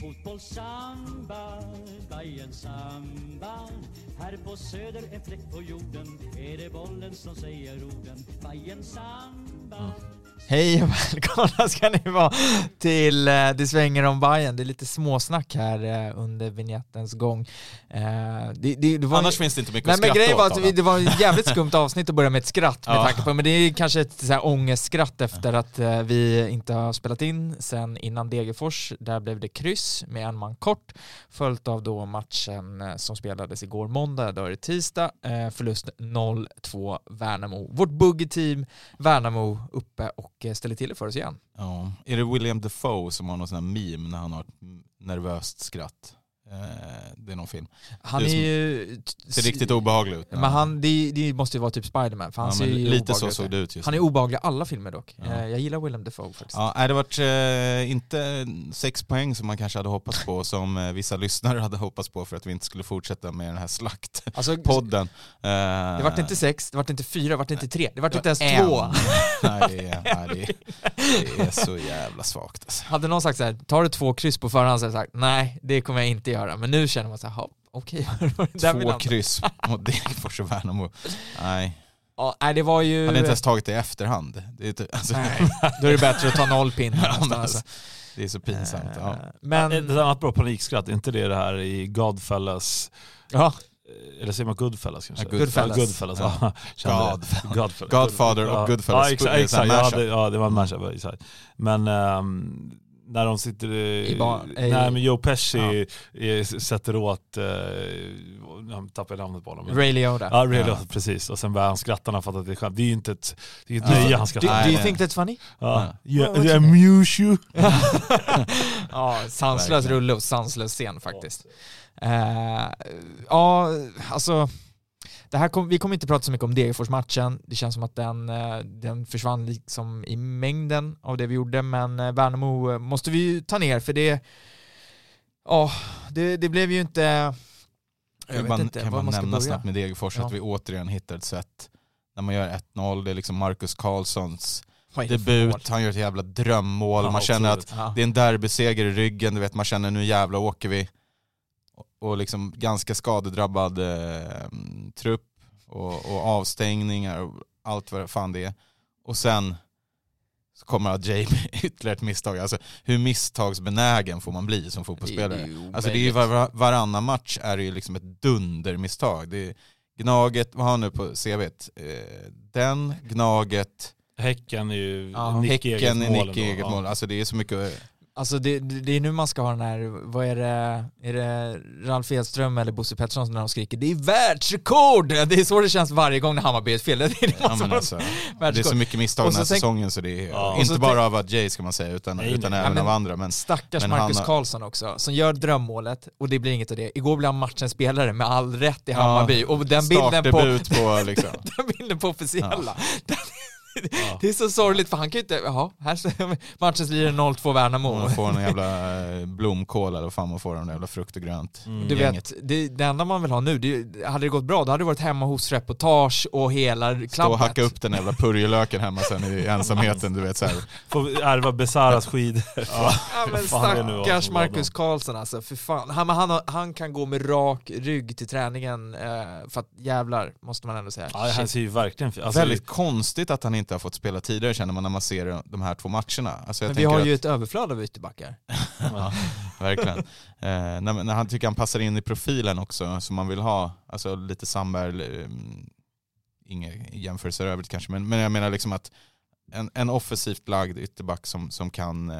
Fotbollssamba, Bajen samba. Här på söder, en fläck på jorden Är det bollen som säger orden. Bajen samba. Hej och välkomna ska ni vara till eh, Det svänger om Bayern. Det är lite småsnack här eh, under vignettens gång. Eh, det, det, det var Annars finns det inte mycket Nej att men skratta grejen var åt. att vi, det var ett jävligt skumt avsnitt att börja med ett skratt med Ja. tanke på, men det är kanske ett så här ångestskratt efter att eh, vi inte har spelat in sen innan Degerfors. Där blev det kryss med en man kort, följt av då matchen eh, som spelades igår måndag, då är det tisdag, eh, förlust 0-2 Värnamo. Vårt buggy-team Värnamo uppe och och eh, ställer till det för oss igen. Ja. Är det William Defoe som har någon sån här meme när han har ett nervöst skratt? Eh, det är någon film. Han Det är är ju... Ser riktigt obehaglig ut. Men han, det, det måste ju vara typ Spiderman, för han ja, ser ju lite så såg det ut just Han är obehaglig i alla filmer dock. Ja. Eh, Jag gillar Willem Dafoe faktiskt. Ja, det varit eh, inte sex poäng som man kanske hade hoppats på, som eh, vissa lyssnare hade hoppats på för att vi inte skulle fortsätta med den här slaktpodden. Alltså, det vart inte sex, det vart inte fyra, det vart inte tre, det vart inte ens en. två. nej, det är, nej det, är, det är så jävla svagt alltså. Hade någon sagt så här, tar du två kryss på förhand så hade jag sagt nej, det kommer jag inte göra. Men nu känner man så här, "Ja, okej. Vill Två han- kryss mot Degerfors och Värnamo. Nej, Ja, nej, det var ju... hade inte ens tagit det i efterhand. Det är, typ- alltså, Nej, då är det bättre att ta noll pinnar Ja, alltså. det är så pinsamt. Ja. Eh, Men, Ett annat bra panikskratt, är inte det det här i Godfellas, ja, eh, eller säger man Goodfellas kanske? Ja, Goodfellas. Goodfellas, Ja. ja. Kände det. God. Godfellas. Godfather och. Goodfellas. Ja, exakt, Det exakt. Ja, det, ja, det var en mashup. Men ehm, när de sitter i... I ba- i- nej men Joe Pesci eh, sätter åt, eh, jag tappar namnet på honom. Ray Liotta. Ja, Ray Ja. Liotta, precis. Och sen börjar han skratta när han fattar att det är skämt. Det är ju inte ett, det är ett Ja. nöje han Do, skrattar. do Nej, you think that's funny? Ja. Ja, Jag jag tror amuse you. Ja, sanslös rulle och sanslös scen faktiskt. Ja, alltså det här kom, vi kommer inte prata så mycket om Degerfors-matchen. Det känns som att den, eh, den försvann liksom i mängden av det vi gjorde, men eh, Värnamo eh, måste vi ju ta ner för det, ja, det, det blev ju inte, jag vet man, inte kan man man nämna börja. snabbt med Degerfors Ja. att vi återigen hittar ett sätt när man gör 1-0, det är liksom Marcus Karlssons debut, han gör ett jävla drömmål, Ja, man känner att. Ja. det är en derbyseger i ryggen, du vet man känner nu jävla åker vi. Och- liksom ganska skadedrabbad eh, trupp och, och avstängningar och allt vad fan det är. Och sen så kommer Ajay med ytterligare ett misstag. Alltså hur misstagsbenägen får man bli som fotbollsspelare? ju Alltså det är ju var, varannan match är det ju liksom ett dundermisstag. Det är Gnaget, vad har han nu på CVt? Eh, den, Gnaget, Häcken är ju Ja, Nick Häcken eget mål Nick eget mål. Alltså det är så mycket, Alltså det, det är nu man ska ha den här, vad är det, är det Ralf Edström eller Bosse Pettersson när de skriker det är världsrekord! Det är så det känns varje gång när Hammarby är ett fel. Det är det ja, men som alltså, det är så mycket misstag den här tänk- säsongen så det är Ja. Inte bara av Ajay ska man säga utan, Nej, utan nej. även Ja, men- av andra. Men Stackars Men Marcus har- Karlsson också, som gör drömmålet och det blir inget av det. Igår blev han matchens spelare med all rätt i Hammarby och den bilden på, på liksom. den bilden på officiella. Ja. Det är så sorgligt för han kan ju inte, jaha, här ser matchens lirare 0-2 Värnamo. Man får en jävla eh, blomkål eller vad fan man får, en jävla frukt och grönt. Mm. Du vet, det, det enda man vill ha nu, det, hade det gått bra, då hade det varit hemma hos reportage och hela Stå och klabbet. hacka upp den jävla purjolöken hemma sen i ensamheten, du vet så här. Får ärva Besaras skidor. Ja men nu var stackars Marcus Karlsson alltså, för fan. Han, men han, han kan gå med rak rygg till träningen, eh, för att jävlar, måste man ändå säga. Ja, han ser ju verkligen alltså, Väldigt konstigt att han inte har fått spela tidigare känner man när man ser de här två matcherna. Alltså jag Men vi har ju att, ett överflöd av ytterbackar. ja, verkligen. Eh, när, när han tycker han passar in i profilen också som man vill ha, alltså lite Sandberg, eh, inga jämförelser övrigt kanske, men, men jag menar liksom att en, en offensivt lagd ytterback som, som kan eh,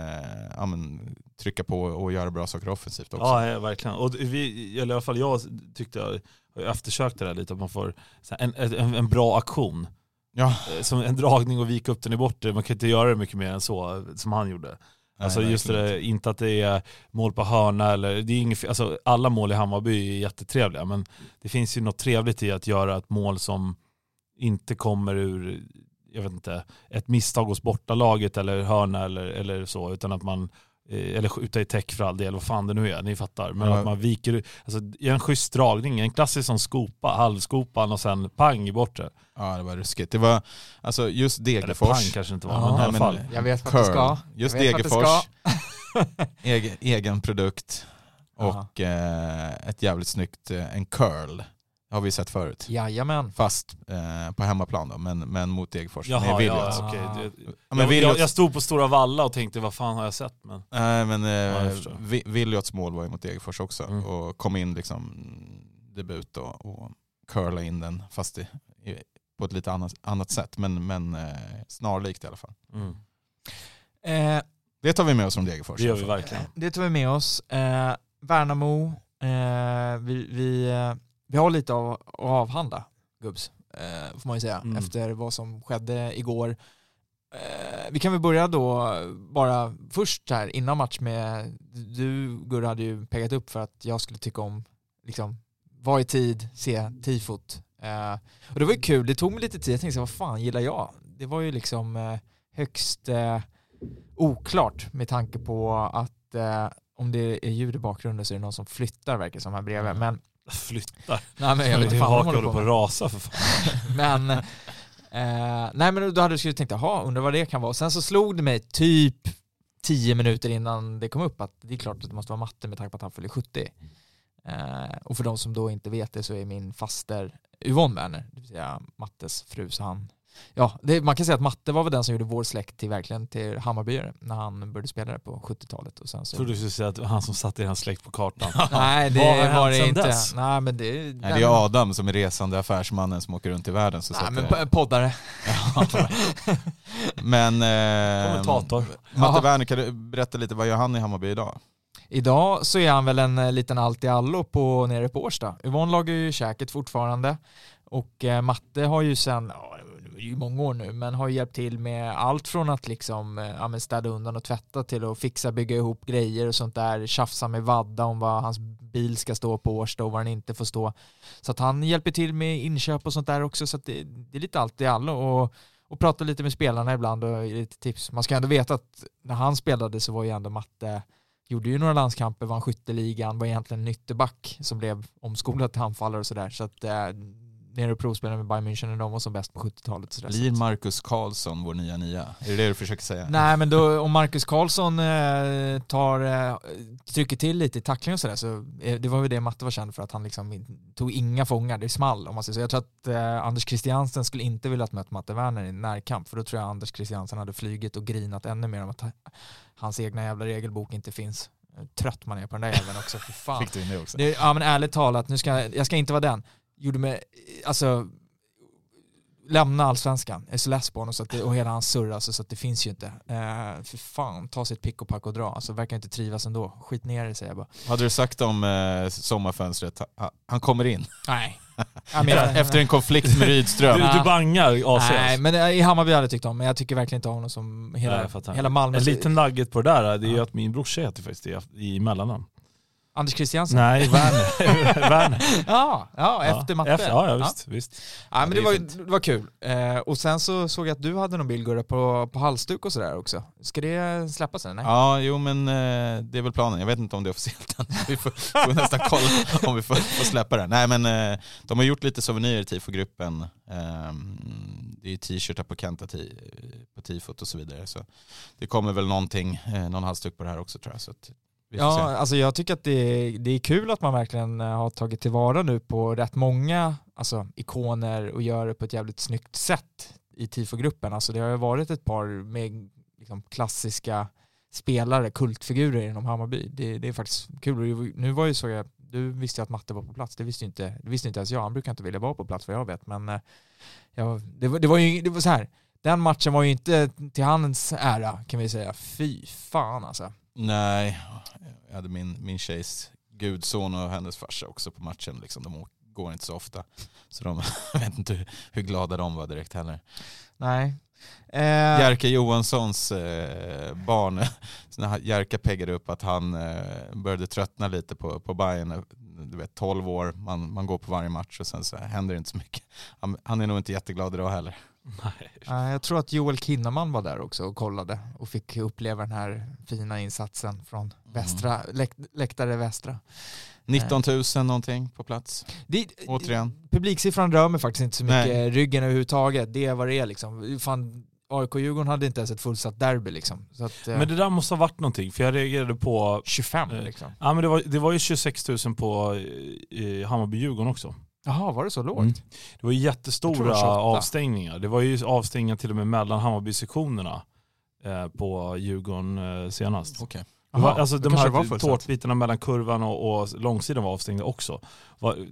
ja, men, trycka på och göra bra saker offensivt också. Ja, ja, verkligen. Och vi, eller i alla fall jag tyckte, jag jag eftersökte det här lite, att man får så här, en, en, en bra aktion. Ja, Eh, Som en dragning och vika upp den i bortre, man kan inte göra det mycket mer än så, eh, som han gjorde. Alltså nej, just det, inte. att det är mål på hörna eller, det är inget, alltså alla mål i Hammarby är jättetrevliga men det finns ju något trevligt i att göra ett mål som inte kommer ur, jag vet inte, ett misstag hos bortalaget eller hörna eller, eller så utan att man eller skjuta i täck för all del, vad fan det nu är, ni fattar. Men Ja. att man viker alltså i en schysst dragning, en klassisk sån skopa, halvskopan och sen pang i bortre. Ja det var ruskigt. Det var, alltså just Eller Degerfors. pang kanske inte var, Ja, men i alla men- fall. Jag vet vart det ska. Just Degerfors. egen, egen produkt och eh, ett jävligt snyggt, eh, en curl. Har vi sett förut. Jajamän. Fast eh, på hemmaplan då, men, men mot Degerfors. Jaha, med ja. Det- Ja, men jag, jag, stod på Stora Valla och tänkte vad fan har jag sett? Men... nej, men, eh. Vi- Williots mål var ju mot Degerfors också Mm. och kom in liksom debut då, och curla in den fast i, i, på ett lite annat, annat sätt. Men, men eh, snarlikt i alla fall. Mm. Eh, Det tar vi med oss från Degerfors. Det gör vi verkligen. det tar vi med oss. Eh, Värnamo, eh, vi, vi, eh, vi har lite av, att avhandla, gubbs, eh, får man ju säga, Mm. efter vad som skedde igår. Eh, vi kan väl börja då bara först här innan match med, du Gurra hade ju pekat upp för att jag skulle tycka om, liksom, vara i tid, se tifot. Eh, och det var ju kul, det tog mig lite tid, jag tänkte vad fan gillar jag? Det var ju liksom eh, högst eh, oklart med tanke på att eh, om det är ljud i bakgrunden så är det någon som flyttar verkar som här bredvid. Mm. Men, Flyttar. nej, men jag vet inte fan vad håller på med. rasa för fan. Men, eh, nej men då hade jag tänkt, jaha, undrar vad det kan vara. Sen så slog det mig typ tio minuter innan det kom upp att det är klart att det måste vara matte med tanke på att han fyller 70. Eh, och för de som då inte vet det så är min faster Yvonne Werner, det vill säga Mattes fru, så han Ja, det, man kan säga att Matte var väl den som gjorde vår släkt till verkligen till Hammarbyare när han började spela där på 70-talet. Och sen så... Trodde du skulle säga att det var han som satte er hans släkt på kartan. Nej, det hänt var det inte. dess? Nej, men det, Nej, det är Adam som är resande affärsmannen som åker runt i världen. Så Nej, men poddare. men eh, Kommentator. Matte. Werner, kan du berätta lite, vad gör han i Hammarby idag? Idag så är han väl en eh, liten allt i allo på, nere på Årsta. Yvonne lagar ju käket fortfarande och eh, Matte har ju sen, i många år nu, men har ju hjälpt till med allt från att liksom eh, ja, men städa undan och tvätta till att fixa, bygga ihop grejer och sånt där, tjafsa med Vadda om vad hans bil ska stå på Årsta och vad den inte får stå. Så att han hjälper till med inköp och sånt där också, så att det, det är lite allt i allo och, och pratar lite med spelarna ibland och ger lite tips. Man ska ändå veta att när han spelade så var ju ändå Matte gjorde ju några landskamper, vann skytteligan, var egentligen en ytterback som blev omskolad till anfallare och sådär. Så att eh, nere och provspelade med Bayern München när de var som bäst på 70-talet. och sådär. Blir Marcus Karlsson vår nya nia? Är det det du försöker säga? Nej men då, om Marcus Karlsson eh, tar, eh, trycker till lite i tackling och sådär så eh, det var ju det Matte var känd för att han liksom tog inga fångar, det small om man säger så. Jag tror att eh, Anders Christiansen skulle inte vilja möta Matte Werner i närkamp för då tror jag Anders Christiansen hade flygit och grinat ännu mer om att hans egna jävla regelbok inte finns. Trött man är på den där jäveln också, för fan. Fick du in det också? Det, ja men ärligt talat, nu ska, jag ska inte vara den. Gjorde mig, alltså, lämna allsvenskan. Jag är så less på honom så att det, och hela hans surr alltså, så att det finns ju inte. Uh, för fan, ta sitt pick och pack och dra. Alltså verkar inte trivas ändå. Skit ner det säger jag bara. Hade du sagt om eh, sommarfönstret, ha- han kommer in? Nej. Menar- Efter en konflikt med Du, Rydström. Ja. du bangar AC. Nej, men eh, i Hammarby hade jag tyckt om, men jag tycker verkligen inte om honom som hela, Nej, hela Malmö. En liten nugget på det där, det är ju Ja. att min brorsa heter faktiskt det i mellannamn. Anders Christiansen. Nej, Werner. Werner. Ja, ja, efter matte. Efter, ja, ja, visst. visst. Ja, men det var, fint. det var kul. Eh, och sen så såg jag att du hade någon bild Gurra, på, på halsduk och sådär också. Ska det släppas? Nej? Ja, jo men eh, det är väl planen. Jag vet inte om det är officiellt än. Vi får, får nästan kolla om vi får, får släppa det. Nej men eh, de har gjort lite souvenirer i tifogruppen. Ehm, det är t-shirtar på Kenta ti- på tifot och så vidare. Så det kommer väl någonting, eh, någon halsduk på det här också tror jag. Så att Ja, se. alltså jag tycker att det är, det är kul att man verkligen eh, har tagit tillvara nu på rätt många alltså, ikoner och gör det på ett jävligt snyggt sätt i tifogruppen. Alltså det har ju varit ett par med liksom, klassiska spelare, kultfigurer inom Hammarby. Det, det är faktiskt kul. Nu var ju så jag, du visste att Matte var på plats, det visste ju inte, det visste inte ens jag. Han brukar inte vilja vara på plats vad jag vet. Men eh, ja, det, var, det var ju det var så här. Den matchen var ju inte till hans ära kan vi säga. Fy fan alltså. Nej, jag hade min, min tjejs gudson och hennes farsa också på matchen. Liksom. De går inte så ofta. Så de, vet inte hur, hur glada de var direkt heller. Nej. Eh, Jerka Johanssons eh, barn, när Jerka peggade upp att han eh, började tröttna lite på, på Bayern. Du vet 12 år, man, man går på varje match och sen så händer det inte så mycket. Han, han är nog inte jätteglad idag heller. Nej. Jag tror att Joel Kinnaman var där också och kollade och fick uppleva den här fina insatsen från västra, läk, läktare västra. 19 000 någonting på plats. Det, Återigen. Publiksiffran rör mig faktiskt inte så mycket Nej. ryggen överhuvudtaget. Det är vad det är liksom. Fan, AIK-Djurgården hade inte ens ett fullsatt derby liksom. Så att, eh, Men det där måste ha varit någonting, för jag reagerade på 25 Eh, liksom. Ja men det var, det var ju 26 000 på eh, Hammarby-Djurgården också. Jaha, var det så lågt? Mm. Det var ju det jättestora 28. avstängningar. Det var ju avstängningar till och med mellan Hammarby-sektionerna eh, på Djurgården eh, senast. Det var, Jaha, alltså de det här tårtbitarna mellan kurvan och, och långsidan var avstängda också.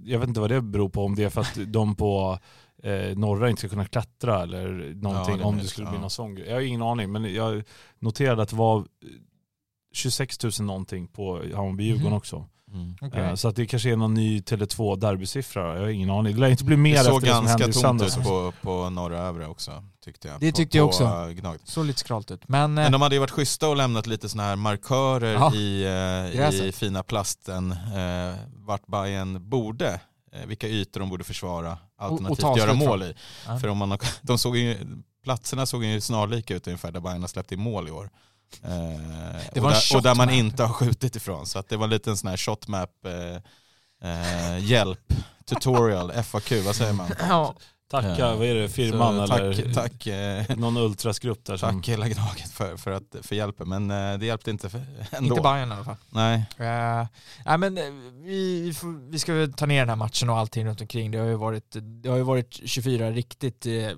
Jag vet inte vad det beror på, om det är för att de på eh, norra inte ska kunna klättra eller någonting, Ja, det om det skulle ja. bli någon sån grej. Jag har ingen aning, men jag noterade att det var eh, 26 000 någonting på Hammarby-Djurgården Mhm. också. Mm. Okej. Eh, Så att det kanske är någon ny Tele2 derbysiffra, jag har ingen aning. Det lär inte bli mer Det efter såg det som hände ganska i tomt söndags. ut på, på norra övre också, tyckte jag. Det på, tyckte jag också. eh, Gnag. Så lite skralt ut. Men, eh, Men de hade ju varit schyssta och lämnat lite sådana här markörer Ja. i, eh, i fina plasten eh, vart Bayern borde, eh, vilka ytor de borde försvara, alternativt ta göra slut mål i. Ja. För om man, de såg ju, platserna såg ju snarlika ut ungefär där Bayern har släppt in mål i år. Eh, Det och, där, och där man inte har skjutit ifrån. Så att det var lite en sån här shotmap eh, eh, hjälp, tutorial, FAQ, vad säger man? ja, Tacka, Ja. vad är det, firman Så eller tack, tack, eh, någon ultrasgrupp där som... tack hela Gnaget för, för, att, för hjälpen, men eh, det hjälpte inte för, ändå. inte Bayern i alla fall. Nej. Uh, nej men eh, vi, vi ska väl ta ner den här matchen och allting runt omkring. Det har ju varit, det har ju varit 24 riktigt eh,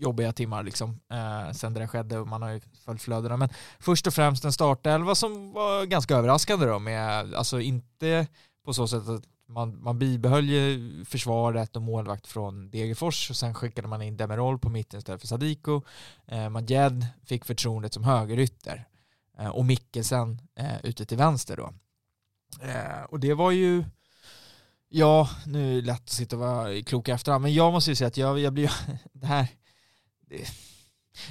jobbiga timmar liksom eh, sen det där skedde och man har ju följt flödena. Men först och främst en startelva som var ganska överraskande då med, alltså inte på så sätt att man, man bibehöll ju försvaret och målvakt från Degerfors och sen skickade man in Demirol på mitten istället för Sadiko. Eh, Majed fick förtroendet som högerytter eh, och Mikkelsen eh, ute till vänster då. Eh, och det var ju, ja, nu är det lätt att sitta och vara klok i efterhand, men jag måste ju säga att jag, jag blir, det här,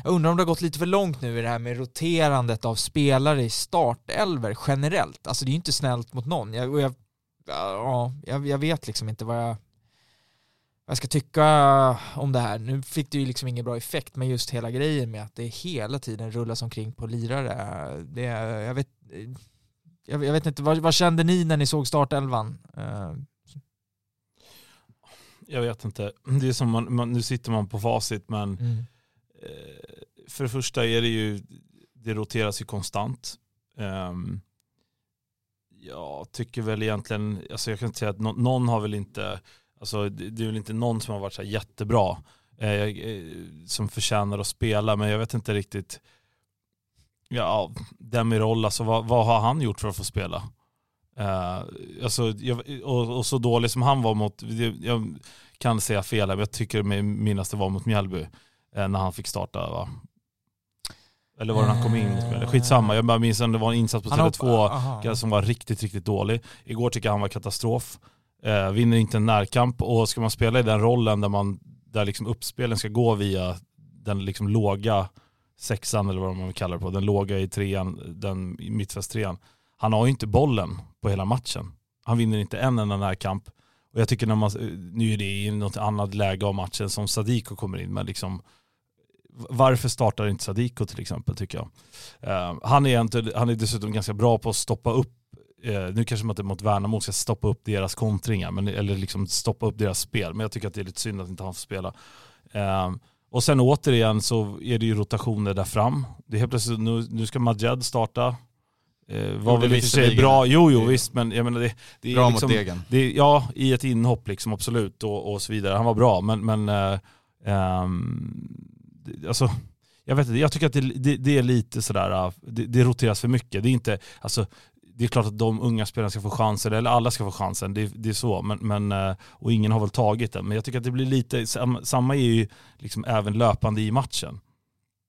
jag undrar om det har gått lite för långt nu i det här med roterandet av spelare i startelver generellt. Alltså det är ju inte snällt mot någon. Jag, jag, ja, jag, jag vet liksom inte vad jag, vad jag ska tycka om det här. Nu fick det ju liksom ingen bra effekt, men just hela grejen med att det hela tiden rullas omkring på lirare. Det, jag, vet, jag, jag vet inte, vad, vad kände ni när ni såg startelvan? Eh, jag vet inte. Det är som man, man, nu sitter man på facit men mm. eh, för det första är det ju, det roteras ju konstant. Ehm, jag tycker väl egentligen, alltså jag kan inte säga att nå- någon har väl inte, alltså det, det är väl inte någon som har varit så jättebra eh, eh, som förtjänar att spela men jag vet inte riktigt, ja Demirol, alltså vad, vad har han gjort för att få spela? Eh, alltså, jag, och, och så dålig som han var mot, jag kan säga fel här, men jag tycker mig minnas det var mot Mjällby eh, när han fick starta va? Eller var det när han kom in mot Mjällby? Skitsamma, jag bara minns att det var en insats på Han hopp- Tele2 aha. som var riktigt, riktigt dålig. Igår tycker jag han var katastrof. Eh, vinner inte en närkamp och ska man spela i den rollen där, man, där liksom uppspelen ska gå via den liksom låga sexan eller vad man vill kalla det på, den låga i trean, den mittfältstrean. Han har ju inte bollen på hela matchen. Han vinner inte en enda närkamp. Och jag tycker när man, nu är det i något annat läge av matchen som Sadiko kommer in, men liksom varför startar inte Sadiko till exempel tycker jag. Eh, han, är inte, han är dessutom ganska bra på att stoppa upp, eh, nu kanske man inte mot Värnamo ska stoppa upp deras kontringar, men, eller liksom stoppa upp deras spel, men jag tycker att det är lite synd att inte han får spela. Eh, och sen återigen så är det ju rotationer där fram. Det är helt plötsligt, nu, nu ska Majed starta. Eh, var väl i och för sig bra, jo jo visst men jag menar det, det är Bra liksom, mot degen. det, ja, i ett inhopp liksom, absolut och, och så vidare. Han var bra, men, men eh, det- alltså, jag vet inte, jag tycker att det, det, det är lite sådär, äh, det, det roteras för mycket. Det är inte, alltså, det är klart att de unga spelarna ska få chansen, eller alla ska få chansen, det, det är så, men, men, eh, och ingen har väl tagit den. Men jag tycker att det blir lite, samma, samma är ju liksom även löpande i matchen.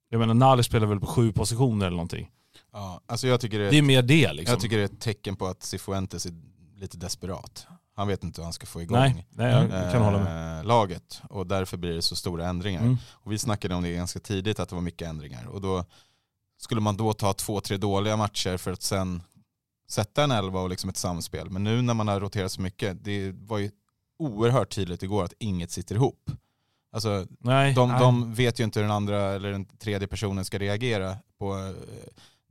Jag menar, Nali spelar väl på sju positioner eller någonting. Ja, alltså jag tycker det Det är mer det liksom. Jag tycker det är ett tecken på att Cifuentes är lite desperat. Han vet inte hur han ska få igång nej, nej, jag kan hålla med. eh, laget och därför blir det så stora ändringar. Mm. Och vi snackade om det ganska tidigt att det var mycket ändringar och då skulle man då ta två, tre dåliga matcher för att sen sätta en elva och liksom ett samspel. Men nu när man har roterat så mycket, det var ju oerhört tydligt igår att inget sitter ihop. Alltså Nej. de, Nej. de vet ju inte hur den andra eller den tredje personen ska reagera på, eh,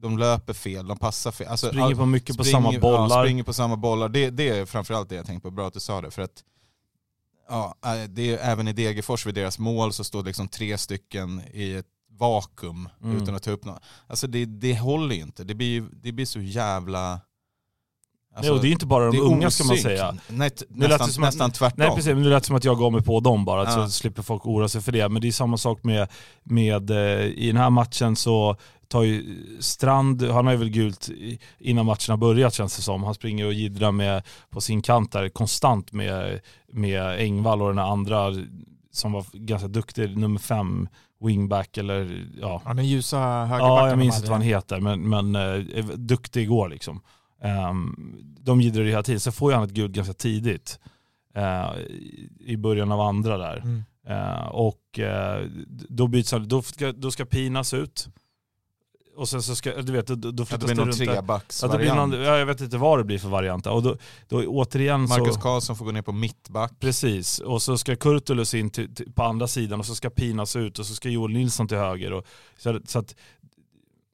de löper fel, de passar fel. Alltså, Springer på mycket på springer- samma bollar. Ja, springer på samma bollar. Det, det är framförallt det jag tänkte på, bra att du sa det. För att ja, eh, det är, även i Degerfors vid deras mål så står det liksom tre stycken i ett vakuum Mm. utan att ta upp något. Alltså det, det håller ju inte, det blir, det blir så jävla... Nej, och det är inte bara de unga ska man osynk. säga. Nej, nästan, som nästan tvärtom. Nej precis, men det lät som att jag gav mig på dem bara, Ja. så slipper folk oroa sig för det. Men det är samma sak med, med eh, i den här matchen så tar ju Strand, han har ju väl gult innan matchen har börjat känns det som. Han springer och jiddrar med på sin kant där konstant med, med Engvall och den andra som var ganska duktig, nummer fem, wingback eller ja. Ja, den ljusa högerbacken. Ja, jag minns inte vad han heter, men, men eh, duktig igår liksom. Um, de jiddrar ju hela tiden, så får ju han ett guld ganska tidigt. eh, i- början av andra där. Mm. Eh, och eh, då byts han, då ska, då ska Pinas ut. Och sen så ska, du vet, då, då Att det flyttas det runt. Ja, det blir trebacksvariant. någon, ja, jag vet inte vad det blir för variant. Och då, då återigen Marcus så... Karlsson får gå ner på mittback. Precis, och så ska Kurtulus in till, till, på andra sidan och så ska Pinas ut och så ska Joel Nilsson till höger. Och, så, så att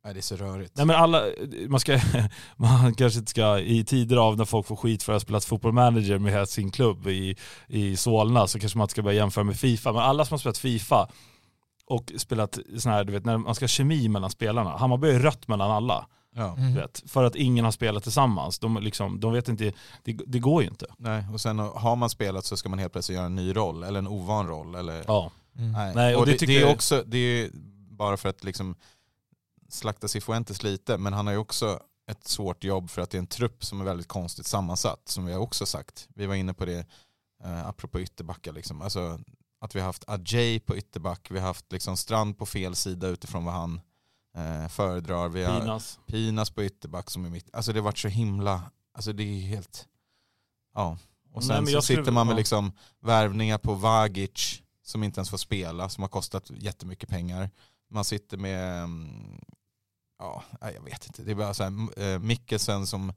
Nej, det är så rörigt. Nej men alla, man, ska, man kanske inte ska, i tider av när folk får skit för att ha spelat fotbollmanager med sin klubb i, i Solna så kanske man inte ska börja jämföra med Fifa. Men alla som har spelat Fifa och spelat sån här, du vet när man ska ha kemi mellan spelarna. Hammarby är rött mellan alla. Ja. Mm. Vet, för att ingen har spelat tillsammans. De, liksom, de vet inte, det, det går ju inte. Nej, och sen har man spelat så ska man helt plötsligt göra en ny roll, eller en ovan roll. Eller, Ja. Mm. Nej. Nej, och och det det, det är jag- också, det är bara för att liksom slakta Cifuentes lite, men han har ju också ett svårt jobb för att det är en trupp som är väldigt konstigt sammansatt, som vi har också sagt. Vi var inne på det, eh, apropå ytterbackar, liksom. alltså, att vi har haft Ajay på ytterback, vi har haft liksom Strand på fel sida utifrån vad han eh, föredrar. Vi har Pinas. Pinas på ytterback som är mitt. Alltså det har varit så himla, alltså det är helt, ja. Och Nej, sen men så skulle- sitter man med liksom värvningar på Vagic som inte ens får spela, som har kostat jättemycket pengar. Man sitter med, mm, ja, nej, jag vet inte, det är bara så här, äh, Mikkelsen som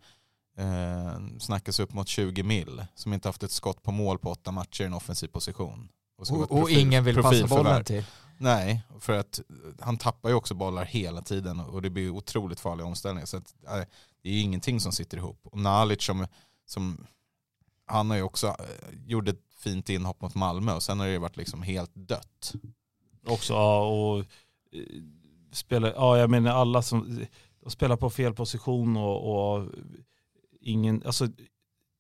eh, snackas upp mot 20 mil, som inte haft ett skott på mål på åtta matcher i en offensiv position. Och, och profil- ingen vill passa bollen till. Nej, för att han tappar ju också bollar hela tiden och det blir otroligt farliga omställningar. Så att, äh, det är ju ingenting som sitter ihop. Och Nalic som, som han har ju också äh, gjort ett fint inhopp mot Malmö och sen har det ju varit liksom helt dött. Också, ja, och eh, spelar, ja jag menar alla som de spelar på fel position och, och ingen, alltså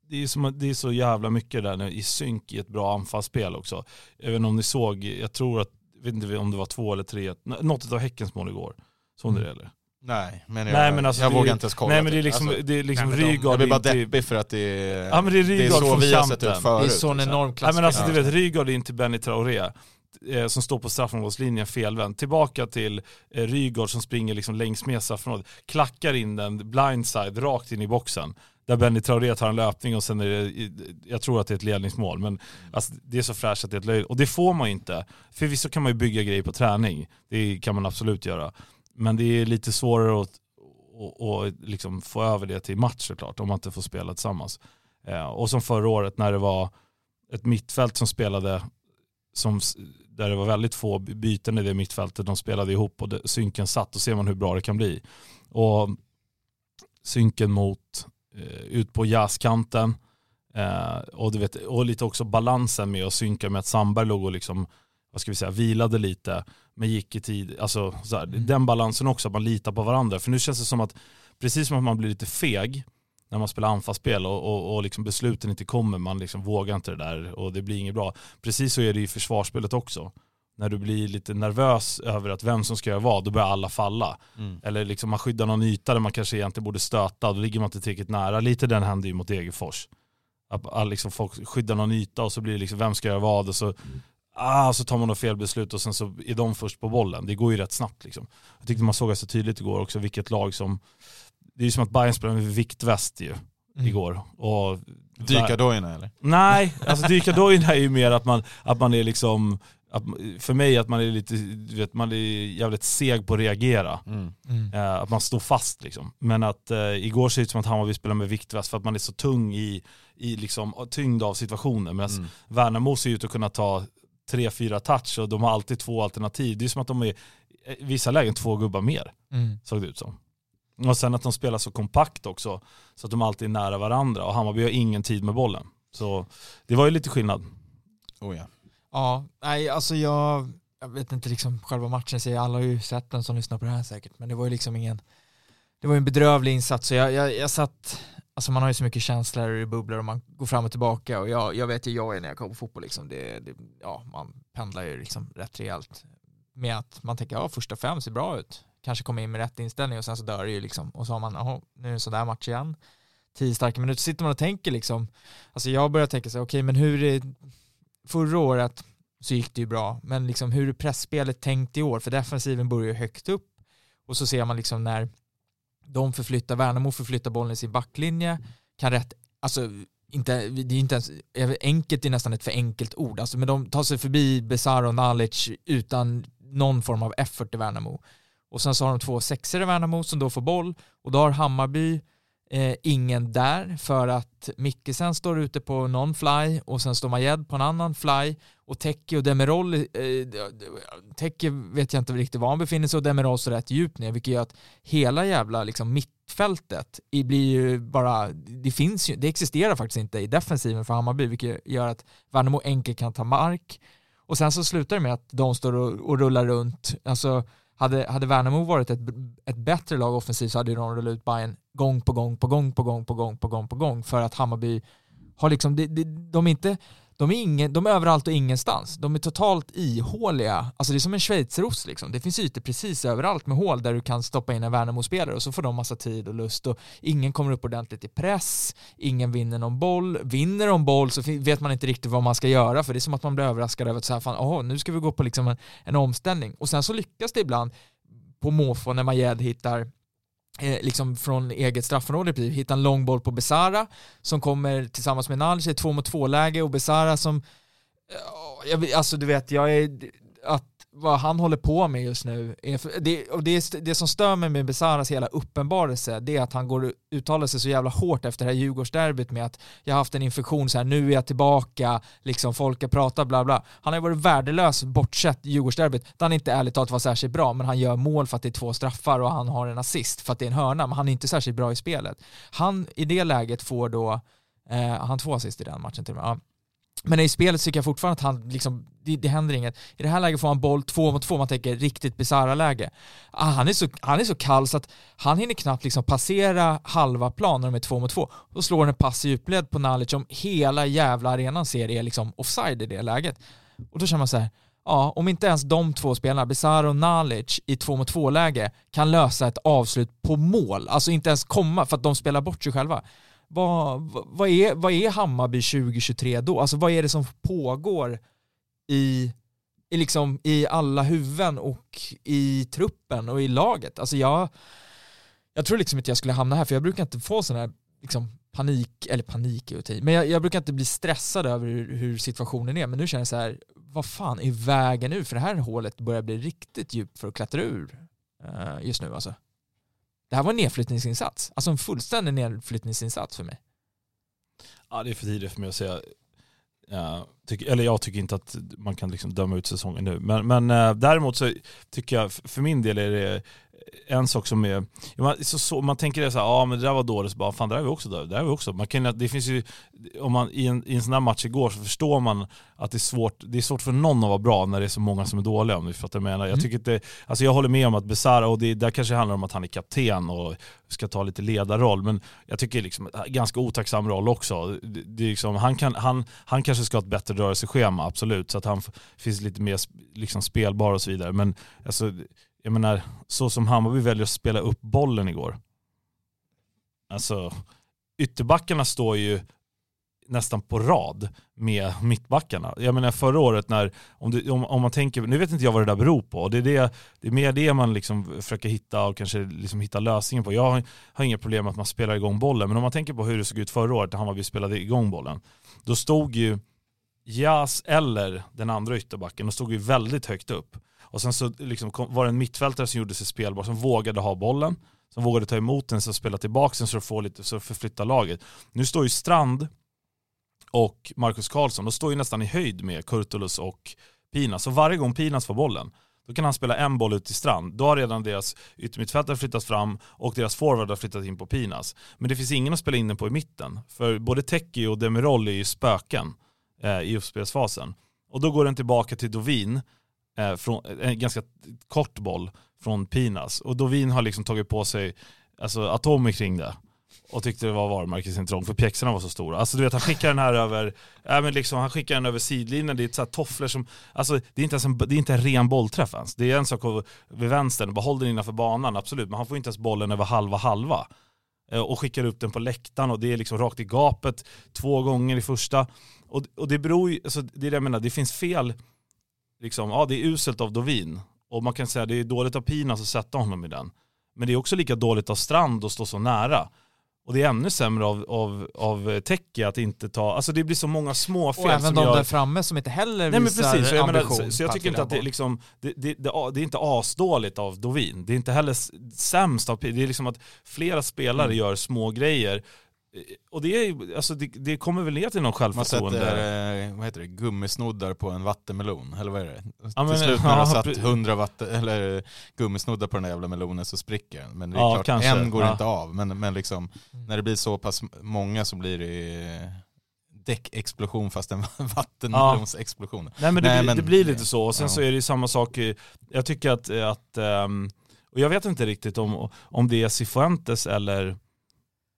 det är, som, det är så jävla mycket där nu i synk i ett bra anfallsspel också. Även om ni såg, jag tror att, jag vet inte om det var två eller tre, något av Häckens mål igår. Såg ni det eller? Nej, men jag, Nej, men alltså jag det- vågar inte ens kolla. Nej men det är liksom, Alltså, det är liksom nej, Rygaard jag blir bara deppig för att det är, Ja, men det är det är så vi har sett ut förut. Det är sån liksom. enorm Nej klass. men alltså Ja. du vet, Rygaard in till Benny Traoré eh, som står på straffområdeslinjen felvänd. Tillbaka till eh, Rygaard som springer liksom längs med straffområdet. Klackar in den blindside rakt in i boxen. Där Benny Traoré tar en löpning och sen är det, jag tror att det är ett ledningsmål. Men alltså, det är så fräscht att det är ett löjligt. Och det får man ju inte. Förvisso kan man ju bygga grejer på träning. Det kan man absolut göra. Men det är lite svårare att och, och liksom få över det till match såklart om man inte får spela tillsammans. Eh, och som förra året när det var ett mittfält som spelade som, där det var väldigt få byten i det mittfältet. De spelade ihop och det, synken satt. Då ser man hur bra det kan bli. Och synken mot ut på jazzkanten eh, och, du vet, och lite också balansen med att synka med att Sandberg låg och liksom, vad ska vi säga, vilade lite men gick i tid. Alltså, så här, Mm. Den balansen också, att man litar på varandra. För nu känns det som att, precis som att man blir lite feg när man spelar anfallsspel och, och, och liksom besluten inte kommer, man liksom vågar inte det där och det blir inget bra. Precis så är det i försvarsspelet också. När du blir lite nervös över att vem som ska göra vad, då börjar alla falla. Mm. Eller liksom man skyddar någon yta där man kanske egentligen borde stöta, då ligger man inte tillräckligt nära. Lite den händer ju mot Degerfors. Att, att liksom folk skyddar någon yta och så blir det liksom, vem ska göra vad? Och så, ah, så tar man något fel beslut och sen så är de först på bollen. Det går ju rätt snabbt liksom. Jag tyckte man såg så tydligt igår också vilket lag som, det är ju som att Bayern spelar med viktväst ju Mm. igår. Och Dykardojorna eller? Nej, alltså dykardojorna är ju mer att man, att man är liksom, att, för mig att man är lite, du vet, man är jävligt seg på att reagera. Mm. Mm. Eh, att man står fast liksom. Men att eh, igår ser det ut som att Hammarby spelar med viktväst för att man är så tung i, i liksom, tyngd av situationen. Medan Mm. Värnamo ser ut att kunna ta 3-4 touch och de har alltid två alternativ. Det är som att de är i vissa lägen två gubbar mer, Mm. såg det ut som. Och sen att de spelar så kompakt också, så att de alltid är nära varandra. Och Hammarby har ingen tid med bollen. Så det var ju lite skillnad. Oh, ja. Ja, nej alltså jag, jag vet inte liksom själva matchen, så alla har ju sett den som lyssnar på det här säkert, men det var ju liksom ingen, det var ju en bedrövlig insats. Så jag, jag, jag satt, alltså man har ju så mycket känslor i bubblor och man går fram och tillbaka. Och jag, jag vet ju jag är när jag kollar på fotboll liksom, det, det, ja man pendlar ju liksom rätt rejält. Med att man tänker ja första fem ser bra ut, kanske kommer in med rätt inställning och sen så dör det ju liksom. Och så har man, jaha nu är det en sån där match igen, tio starka minuter, sitter man och tänker liksom, alltså jag börjar tänka så här, okej men hur är förra året så gick det ju bra, men liksom hur är pressspelet tänkt i år? För defensiven börjar ju högt upp. Och så ser man liksom när de förflyttar, Värnamo förflyttar bollen i sin backlinje, kan rätt, alltså inte, det är inte ens, enkelt är nästan ett för enkelt ord, alltså, men de tar sig förbi Besara och Nalic utan någon form av effort i Värnamo. Och sen så har de två sexor i Värnamo som då får boll. Och då har Hammarby eh, ingen där för att Mickelsen står ute på någon fly och sen står Majed på en annan fly. Och Teki och Demirol, eh, Tecke vet jag inte riktigt var han befinner sig och Demirol står rätt djupt ner vilket gör att hela jävla liksom, mittfältet blir ju bara, det finns ju, det existerar faktiskt inte i defensiven för Hammarby vilket gör att Värnamo enkelt kan ta mark. Och sen så slutar det med att de står och, och rullar runt, alltså hade, hade Värnamo varit ett, ett bättre lag offensivt så hade de rullat ut Bayern gång på gång på gång på gång på gång på gång på gång för att Hammarby har liksom, de, de, de är inte, de är, ingen, de är överallt och ingenstans. De är totalt ihåliga. Alltså det är som en schweizerost liksom. Det finns ytor precis överallt med hål där du kan stoppa in en Värnamo-spelare och så får de massa tid och lust och ingen kommer upp ordentligt i press, ingen vinner någon boll. Vinner de boll så vet man inte riktigt vad man ska göra för det är som att man blir överraskad över att så här, fan, oh, nu ska vi gå på liksom en, en omställning. Och sen så lyckas det ibland på måfå när Majed hittar Eh, liksom från eget straffområde hittar en lång boll på Besara som kommer tillsammans med Nalic i två mot två läge och Besara som eh, jag, alltså du vet, jag är vad han håller på med just nu är, det, och det, det som stör mig med Besaras hela uppenbarelse det är att han går och uttalar sig så jävla hårt efter det här Djurgårdsderbyt med att jag har haft en infektion så här, nu är jag tillbaka, liksom folk har pratat bla bla. Han har ju varit värdelös bortsett Djurgårdsderbyt där han inte ärligt talat var särskilt bra men han gör mål för att det är två straffar och han har en assist för att det är en hörna men han är inte särskilt bra i spelet. Han i det läget får då, eh, han två assist i den matchen till och med, ja. Men i spelet tycker jag fortfarande att han liksom, det, det händer inget. I det här läget får han boll två mot två, man tänker riktigt bisarra läge. Ah, han, är så, han är så kall så att han hinner knappt liksom passera halva plan när de är två mot två. Då slår han en pass i djupled på Nalic som hela jävla arenan ser är liksom offside i det läget. Och då känner man så här, ja, om inte ens de två spelarna, Besara och Nalic i två mot två läge kan lösa ett avslut på mål, alltså inte ens komma för att de spelar bort sig själva vad, vad- är, vad är Hammarby 2023 då? Alltså vad är det som pågår i, i, liksom, i alla huvuden och i truppen och i laget? Alltså jag, jag tror liksom inte jag skulle hamna här för jag brukar inte få sån här liksom, panik, eller panik är att men jag, jag brukar inte bli stressad över hur, hur situationen är men nu känner jag så här, vad fan är vägen nu? För det här hålet börjar bli riktigt djupt för att klättra ur uh, just nu alltså. Det här var en nedflyttningsinsats, alltså en fullständig nedflyttningsinsats för mig. Ja, det är för tidigt för mig att säga. Ja, tycker, eller jag tycker inte att man kan liksom döma ut säsongen nu. Men, men eh, däremot så tycker jag, för min del är det en sak som är, man, så, så, man tänker det så här, ja men det där var dåligt, så bara, fan det där är vi också dåligt, det där är vi också. Man kan, det finns ju, om man i en, i en sån här match igår så förstår man att det är svårt, det är svårt för någon att vara bra när det är så många som är dåliga om du fattar vad jag menar. Jag Mm. tycker att det, alltså jag håller med om att Besara, och det där kanske handlar om att han är kapten och ska ta lite ledarroll, men jag tycker liksom ganska otacksam roll också. Det, det är liksom, han, kan, han, han kanske ska ha ett bättre rörelseschema, absolut, så att han finns lite mer liksom spelbar och så vidare. Men alltså, jag menar, så som Hammarby väljer att spela upp bollen igår. Alltså, ytterbackarna står ju nästan på rad med mittbackarna. Jag menar förra året när, om, du, om, om man tänker, nu vet inte jag vad det där beror på, det är, det, det är mer det man liksom försöker hitta och kanske liksom hitta lösningen på. Jag har, har inga problem med att man spelar igång bollen, men om man tänker på hur det såg ut förra året när Hammarby spelade igång bollen, då stod ju Jas eller den andra ytterbacken, de stod ju väldigt högt upp. Och sen så liksom kom, var det en mittfältare som gjorde sig spelbar, som vågade ha bollen, som vågade ta emot den, som spela tillbaka den så att få lite, så förflytta laget. Nu står ju Strand och Marcus Karlsson, de står ju nästan i höjd med Kurtulus och Pinas. Så varje gång Pinas får bollen, då kan han spela en boll ut till strand. Då har redan deras yttermittfältare flyttat fram och deras forward har flyttat in på Pinas. Men det finns ingen att spela in den på i mitten. För både Teki och Demirol är ju spöken eh, i uppspelsfasen. Och då går den tillbaka till Dovin, eh, från, eh, en ganska kort boll från Pinas. Och Dovin har liksom tagit på sig alltså, atomer kring det och tyckte det var varumärkesintrång för pjäxorna var så stora. Alltså du vet han skickar den här över, äh, men liksom, han skickar den över sidlinjen, det är ett så här tofflor som, alltså det är inte ens en, det är inte en ren bollträff ens. Det är en sak vid vänstern, bara håll den innanför banan, absolut, men han får inte ens bollen över halva halva. Eh, och skickar upp den på läktaren och det är liksom rakt i gapet två gånger i första. Och, och det beror ju, alltså, det är det jag menar, det finns fel, liksom, ja det är uselt av Dovin. Och man kan säga det är dåligt av Pinas att sätta honom i den. Men det är också lika dåligt av Strand att stå så nära. Och det är ännu sämre av, av, av Tecke att inte ta, alltså det blir så många små fel Och även som de gör... där framme som inte heller Nej men visar precis, så jag, menar, ambition så, så jag tycker inte att det, boll. liksom, det, det, det, det är inte asdåligt av Dovin. Det är inte heller sämst av Det är liksom att flera spelare Mm. gör små grejer. Eh, Och det, är, alltså det, det kommer väl ner till någon Man självförtroende. sätter eh, vad heter det, gummisnoddar på en vattenmelon, eller vad är det? Ja, men- Till slut när ja, har satt pre- 100 vatten, eller gummisnoddar på den där jävla melonen så spricker den. Men det är Ja, klart, kanske. en går Ja. inte av. Men, men liksom, Mm. när det blir så pass många så blir det däckexplosion fast en vattenmelonsexplosion. Nej men det, Nej, blir- men- det blir lite så, och sen Ja. så är det ju samma sak, jag tycker att, att ehm, och jag vet inte riktigt om, om det är Cifuentes eller,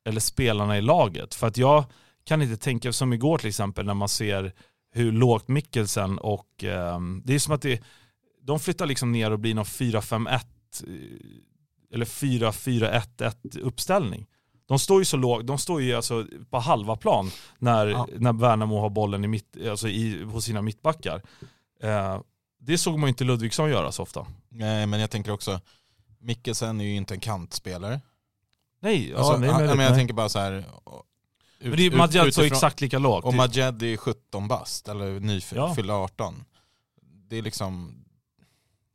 eller spelarna i laget. För att jag kan inte tänka, som igår till exempel när man ser hur lågt Mikkelsen och, ehm, det är som att det, de flyttar liksom ner och blir någon 4-5-1 eh, eller 4-4-1-1 uppställning. De står ju så lågt, de står ju alltså på halva plan när, Ja. när Värnamo har bollen i mitt, alltså i, hos sina mittbackar. Eh, det såg man ju inte Ludvigsson göra så ofta. Nej men jag tänker också, Mikkelsen är ju inte en kantspelare. Nej, Alltså, ja, nej, men jag nej. tänker bara så här. ut- men det är så utifrån- exakt lika lågt. Och Majed är 17 bast, eller nyfylld Ja. 18. Det är liksom,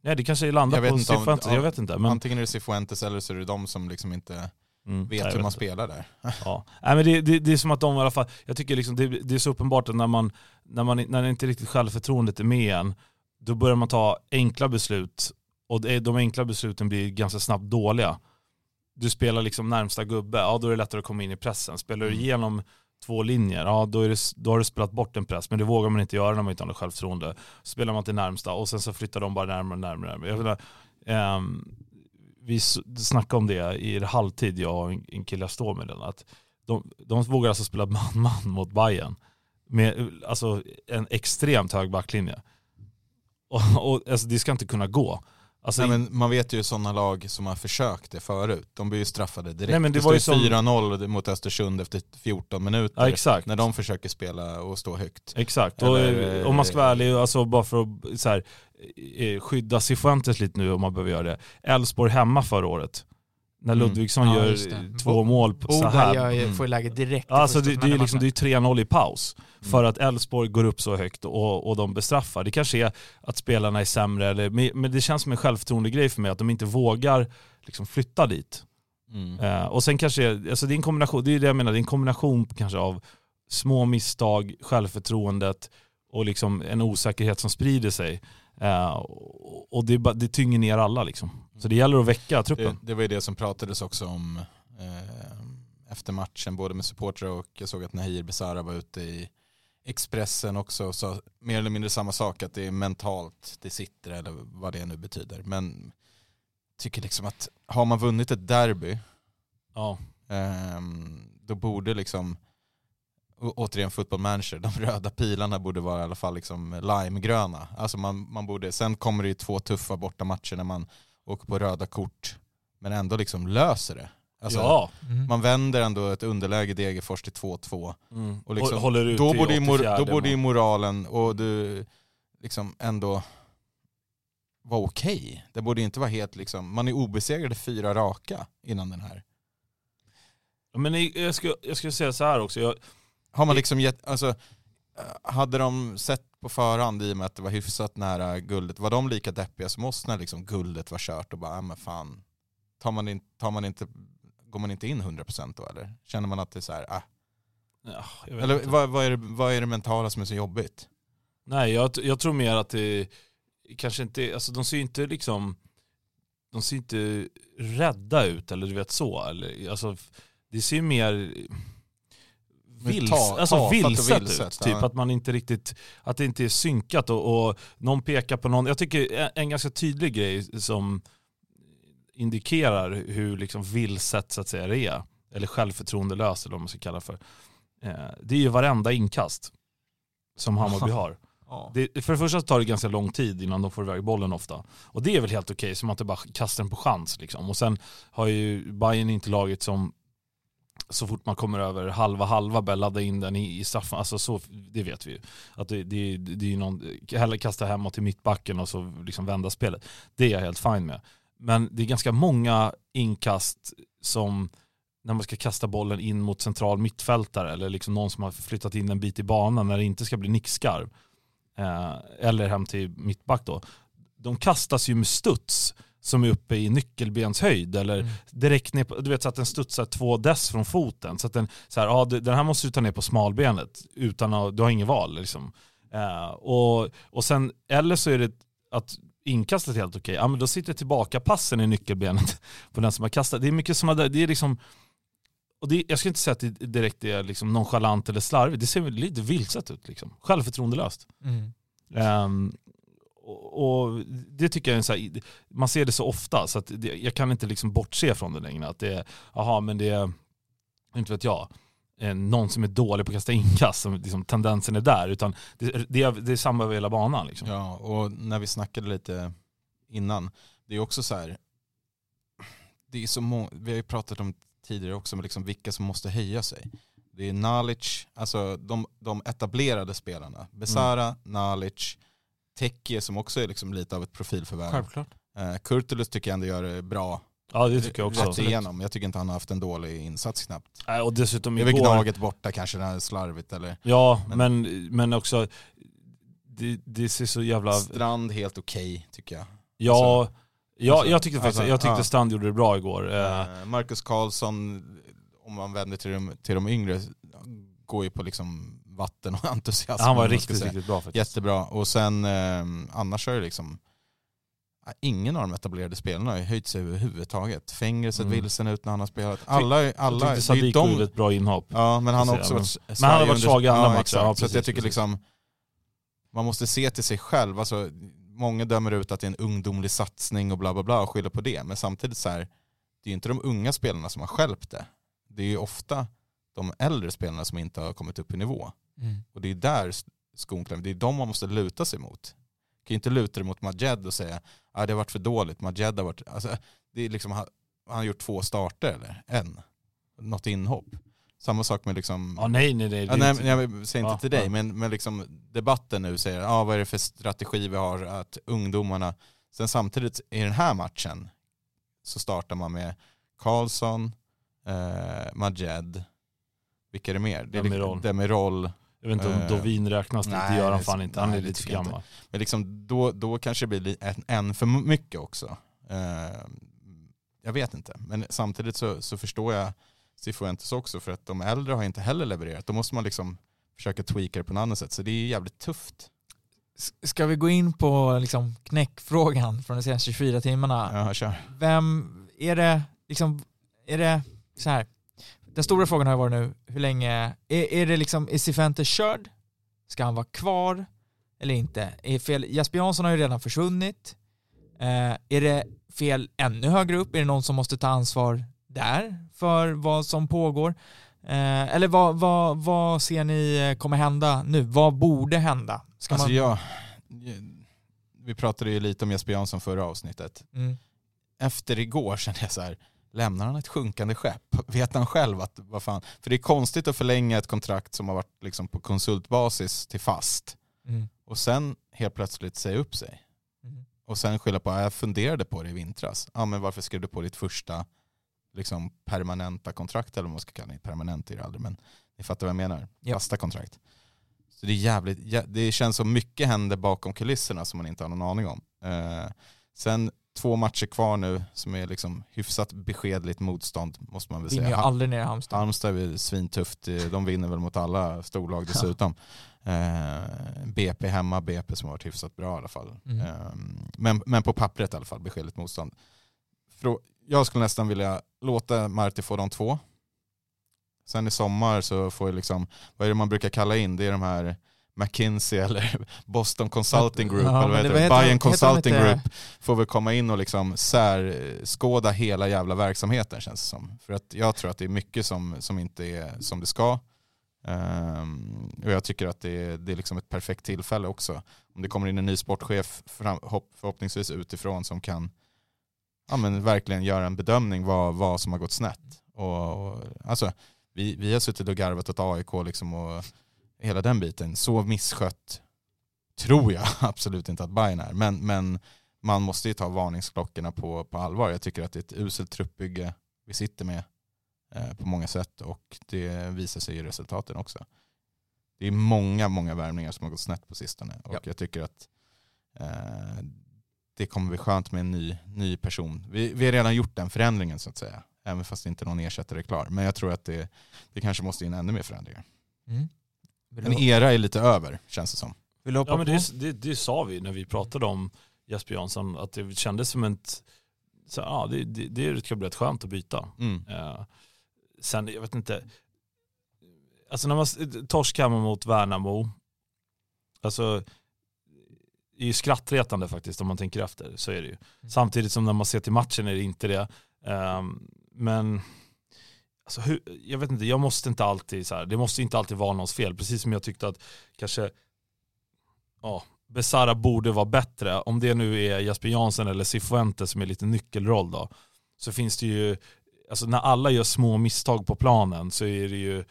nej, det kanske landar vet på Cifuentes, ja, jag vet inte. Men, antingen är det Cifuentes eller så är det de som liksom inte mm, vet hur man inte. spelar där. Ja. Nej, men det, det, det är som att de i alla fall, jag tycker liksom det, det är så uppenbart att när man, när man när inte riktigt självförtroendet är med en, då börjar man ta enkla beslut och de enkla besluten blir ganska snabbt dåliga. Du spelar liksom närmsta gubbe, ja då är det lättare att komma in i pressen. Spelar du Mm. igenom två linjer, ja då, är det, då har du spelat bort en press, men det vågar man inte göra när man inte har något självförtroende. Spelar man till närmsta och sen så flyttar de bara närmare och närmare. Jag menar, ehm, vi snackade om det i halvtid, jag och en kille jag står med den, att de, de vågar alltså spela man-man mot Bayern med alltså, en extremt hög backlinje. Och, och alltså, det ska inte kunna gå. Alltså, Nej, men man vet ju sådana lag som har försökt det förut. De blir ju straffade direkt. Nej, men det det var ju som- 4-0 mot Östersund efter 14 minuter. ja, exakt. När de försöker spela och stå högt. Exakt, och Eller- om man ska vara ärlig, alltså bara för att så här, eh, skydda Cifuentes lite nu om man behöver göra det. Elfsborg hemma förra året. När Mm. Ludvigsson Ja, gör två mål på så här. gör, Mm. får ju läge direkt Alltså det, det är liksom, det är 3-0 i paus. Mm. För att Elfsborg går upp så högt och, och de bestraffar. Det kanske är att spelarna är sämre, eller, men det känns som en självförtroende grej för mig att de inte vågar liksom, flytta dit. Mm. Eh, och sen kanske, alltså det är en kombination, det är det jag menar, det är en kombination kanske av små misstag, självförtroendet och liksom en osäkerhet som sprider sig. Eh, och det, det tynger ner alla liksom. Så det gäller att väcka Det, truppen. det var ju det som pratades också om eh, efter matchen, både med supportrar och jag såg att Nahir Besara var ute i Expressen också och sa mer eller mindre samma sak, att det är mentalt det sitter eller vad det nu betyder. Men tycker liksom att har man vunnit ett derby, Ja. ehm, då borde liksom återigen football manager, de röda pilarna borde vara i alla fall liksom limegröna. Alltså man, man borde, sen kommer det ju två tuffa bortamatcher när man åker på röda kort men ändå liksom löser det. Alltså, ja. Mm. Man vänder ändå ett underläge Degerfors till 2-2. Mm. Och liksom, håller ut Då i borde, ju mor, 84 då borde ju moralen och du liksom ändå vara okej. Det borde inte vara helt liksom, man är obesegrade fyra raka innan den här. Men jag skulle, jag skulle säga så här också, jag, Har man liksom gett, alltså, eh, hade de sett på förhand i och med att det var hyfsat nära guldet, var de lika deppiga som oss när liksom guldet var kört och bara, "Ja, men fan, tar man, in, tar man inte, går man inte in 100% då eller? Känner man att det är så här, ah. ja, Eller vad, vad, är det, vad är det mentala som är så jobbigt? Nej, jag, jag tror mer att det kanske inte, alltså de ser ju inte liksom, de ser inte rädda ut eller du vet så. Eller, alltså, det ser ju mer vils, ta- alltså och vilset, vilset, ut. Typ ja. att man inte riktigt, att det inte är synkat och, och någon pekar på någon. Jag tycker en, ganska tydlig grej som indikerar hur liksom vilset så att säga det är, eller självförtroendelös eller vad man ska kalla för. Eh, det är ju varenda inkast som Hammarby har. Ja. Det, för det första tar det ganska lång tid innan de får iväg bollen ofta. Och det är väl helt okej, så man inte bara kastar den på chans. Liksom. Och sen har ju Bayern inte laget som så fort man kommer över halva halva börjar ladda in den i, i straffen. Alltså så, det vet vi ju. Att det, det, det är ju någon, hellre kasta hemåt till mittbacken och så liksom vända spelet. Det är jag helt fine med. Men det är ganska många inkast som när man ska kasta bollen in mot central mittfältare eller liksom någon som har flyttat in en bit i banan när det inte ska bli nickskarv. Eh, eller hem till mittback då. De kastas ju med studs som är uppe i nyckelbenshöjd eller Mm. direkt ner på, du vet så att den studsar två dess från foten. Så att den, så här, ja, den här måste du ta ner på smalbenet utan att, du har inget val liksom. Eh, och, och sen, eller så är det att inkastet är helt okej, ja men då sitter tillbaka passen i nyckelbenet på den som har kastat. Det är mycket där, det är liksom och det, jag skulle inte säga att det direkt är liksom nonchalant eller slarvigt, det ser lite vilset ut liksom. Självförtroendelöst. Mm. Ehm, och, och det tycker jag är så här, man ser det så ofta så att det, jag kan inte liksom bortse från det längre. Att det är, jaha men det är, inte vet jag, eh, någon som är dålig på att kasta inkast, som liksom, tendensen är där. Utan det, det, är, det är samma över hela banan liksom. Ja, och när vi snackade lite innan, det är också så här, det är så många, vi har ju pratat om tidigare också, liksom vilka som måste höja sig. Det är Nalic, alltså de, de etablerade spelarna. Besara, Nalic, Tekje som också är liksom lite av ett profilförvärv. Självklart. Eh, Kurtulus tycker jag ändå gör det bra Ja det tycker jag också. rätt igenom. Jag tycker inte han har haft en dålig insats knappt. Nej, Och dessutom Det är väl igår, Gnaget borta kanske, när slarvigt eller ja Men- men, men också, det, det ser så jävla... Strand helt okej tycker jag. Ja, ja alltså, jag tyckte faktiskt, alltså, jag tyckte ja. Strand gjorde det bra igår. Eh, Eh, Marcus Karlsson, om man vänder till de, till de yngre, går ju på liksom vatten och entusiasm. han var riktigt, riktigt bra faktiskt. Jättebra. Och sen eh, annars har det liksom, ingen av de etablerade spelarna har ju höjt sig överhuvudtaget. Fänger sett Mm. vilsen ut när han har spelat. Alla, Jag alla, tyckte är ju Sadiq gjorde de, ett bra inhopp. Ja men han har Så också varit Men han har varit svag i andra matcher. Ja, Så jag tycker precis. liksom, man måste se till sig själv. Alltså, många dömer ut att det är en ungdomlig satsning och bla bla bla och skyller på det. Men samtidigt så här, det är ju inte de unga spelarna som har skälpt det. Det är ju ofta de äldre spelarna som inte har kommit upp i nivå. Mm. Och det är där skon klämmer. Det är de man måste luta sig mot. Du kan ju inte luta dig mot Majed och säga att det har varit för dåligt. Majed har varit, alltså, det är liksom, han han har gjort två starter eller en. Något inhopp. Samma sak med liksom... Ja, nej, nej, nej. är nej, inte- jag säger inte Ja, till dig, men, men liksom debatten nu säger, ah, vad är det för strategi vi har att ungdomarna, sen samtidigt i den här matchen så startar man med Karlsson, eh, Majed, vilka är det mer? Det är Demirol. liksom Demirol. Jag vet inte om Eh, Dovin räknas, det nej, gör han det- fan inte. Han nej, är det lite för gammal. Men liksom då, då kanske det blir li- en, en för mycket också. Eh, jag vet inte, men samtidigt så, så förstår jag Cifuentes också för att de äldre har inte heller levererat. Då måste man liksom försöka tweaka det på något annat sätt. Så det är jävligt tufft. Ska vi gå in på liksom knäckfrågan från de senaste 24 timmarna? Ja, kör. Vem, är det liksom, är det så här, den stora frågan har ju varit nu, hur länge, är, är det liksom, är Cifuentes körd? Ska han vara kvar eller inte? Är fel, Jesper Jansson har ju redan försvunnit. Eh, är det fel ännu högre upp? Är det någon som måste ta ansvar där för vad som pågår? Eh, eller vad, vad, vad ser ni eh, kommer hända nu? Vad borde hända? Ska Alltså man... jag, vi pratade ju lite om Jesper Jansson förra avsnittet. Mm. Efter igår kände jag så här, lämnar han ett sjunkande skepp? Vet han själv att, vad fan, för det är konstigt att förlänga ett kontrakt som har varit liksom på konsultbasis till fast Mm. och sen helt plötsligt säga upp sig. Mm. Och sen skylla på, "Ja, jag funderade på det i vintras. Ja men varför skrev du på ditt första liksom, permanenta kontrakt eller vad man ska kalla det. Permanent är det aldrig men ni fattar vad jag menar. Ja. Fasta kontrakt. Så det är jävligt, jä- det känns som mycket händer bakom kulisserna som man inte har någon aning om. Eh, sen två matcher kvar nu som är liksom hyfsat beskedligt motstånd måste man väl Vinner ju säga. aldrig ner i Halmstad. Halmstad är svintufft, de vinner väl mot alla storlag dessutom. Eh, BP hemma, BP som har varit hyfsat bra i alla fall. Mm. Eh, men, men på pappret i alla fall, beskedligt motstånd. Frå- Jag skulle nästan vilja låta Marti få de två. Sen i sommar så får jag liksom, vad är det man brukar kalla in? Det är de här McKinsey eller Boston Consulting Group, Ja, eller vad heter det- heter- Bayern heter Consulting inte- Group får väl komma in och liksom särskåda hela jävla verksamheten känns det som. För att jag tror att det är mycket som, som inte är som det ska. Ehm, och jag tycker att det är, det är liksom ett perfekt tillfälle också. Om det kommer in en ny sportchef fram, hopp, förhoppningsvis utifrån som kan ja, men verkligen göra en bedömning vad, vad som har gått snett. Och, och, alltså, vi, vi har suttit och garvat åt AIK liksom och hela den biten. Så misskött tror jag absolut inte att Bayern är. Men, men man måste ju ta varningsklockorna på, på allvar. Jag tycker att det är ett uselt truppbygge vi sitter med eh, på många sätt och det visar sig i resultaten också. Det är många, många värvningar som har gått snett på sistone och Ja. jag tycker att eh, det kommer bli skönt med en ny, ny person. Vi, vi har redan gjort den förändringen så att säga, även fast inte någon ersättare är klar. Men jag tror att det, det kanske måste in ännu mer förändringar. Mm. En era är lite över känns det som. vill du hoppa Ja men det, det, det sa vi när vi pratade om Jesper Jansson, att det kändes som ett, så, ja, det, det, det ska bli rätt skönt att byta. Mm. Eh, sen, jag vet inte, alltså när man torsk hemma mot Värnamo, alltså det är ju skrattretande faktiskt om man tänker efter, så är det ju. Samtidigt som när man ser till matchen är det inte det. Ehm, men alltså, hur, jag vet inte, jag måste inte alltid så här, det måste inte alltid vara någons fel. Precis som jag tyckte att kanske ja, Besara borde vara bättre. Om det nu är Jesper Jansson eller Cifuentes som är lite nyckelroll då. Så finns det ju, alltså när alla gör små misstag på planen så är det ju,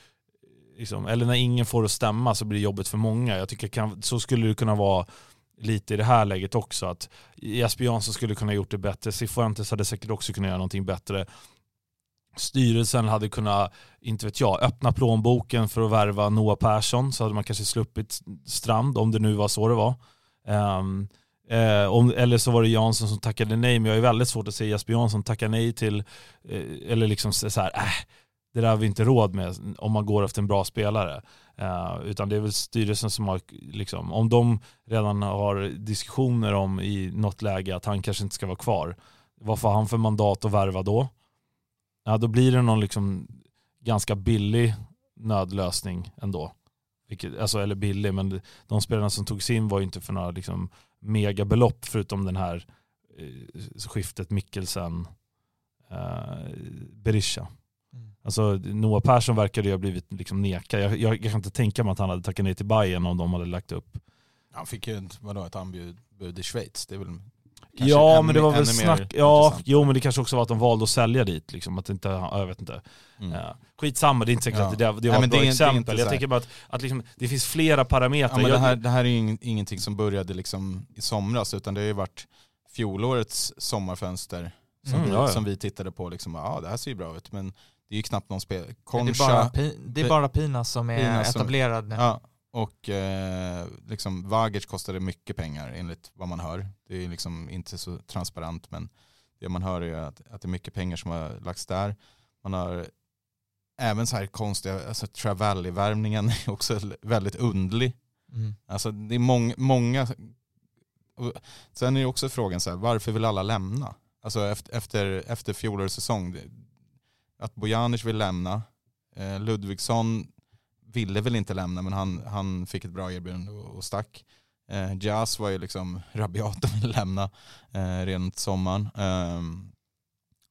liksom, eller när ingen får det att stämma så blir det jobbigt för många. Jag tycker kan, så skulle det kunna vara lite i det här läget också. Att Jesper Jansson skulle kunna ha gjort det bättre. Cifuentes hade säkert också kunnat göra någonting bättre. Styrelsen hade kunnat, inte vet jag, öppna plånboken för att värva Noah Persson så hade man kanske sluppit Strand om det nu var så det var. Um, eh, om, eller så var det Jansson som tackade nej, men jag är väldigt svårt att se Jesper Jansson tacka nej till, eh, eller liksom så här, äh, det där har vi inte råd med om man går efter en bra spelare. Eh, utan det är väl styrelsen som har, liksom, om de redan har diskussioner om i något läge att han kanske inte ska vara kvar, vad får han för mandat att värva då? Ja, då blir det någon liksom ganska billig nödlösning ändå. Vilket, alltså, eller billig, men de spelarna som togs in var ju inte för några liksom, megabelopp förutom den här eh, skiftet Mikkelsen eh, Berisha. Mm. Alltså Noah Persson verkade ju ha blivit liksom nekad. Jag, jag, jag kan inte tänka mig att han hade tackat nej till Bayern om de hade lagt upp. Han fick ju ett, vadå, ett anbud bud i Schweiz. Det är väl kanske ja ännu men det var väl snack, ja, jo men det kanske också var att de valde att sälja dit liksom, att inte, ja, jag vet inte. Mm. Ja. Skitsamma, det är inte säkert Ja. att det, det var Nej, ett bra det exempel. Jag tänker bara att, att liksom, det finns flera parametrar. Ja, men det, här, det här är ju ing- ingenting som började liksom i somras utan det har ju varit fjolårets sommarfönster som, Mm, vi, ja, ja. som vi tittade på. Liksom, ja, det här ser ju bra ut men det är ju knappt någon spel. det, är Concha, bara, det är bara Pina som är Pina som- etablerad nu. ja, och eh, liksom Vagic kostade mycket pengar enligt vad man hör. Det är liksom inte så transparent men det man hör är att, att det är mycket pengar som har lagts där. Man har även så här konstiga, alltså Travalli-värvningen är också väldigt undlig. Mm. Alltså det är mång, många... Sen är det också frågan så här, varför vill alla lämna? Alltså efter, efter, efter fjolårets säsong. Att Bojanic vill lämna. Eh, Ludvigsson ville väl inte lämna men han, han fick ett bra erbjudande och, och stack. Eh, Jazz var ju liksom rabiat och ville lämna eh, till sommaren. Ehm,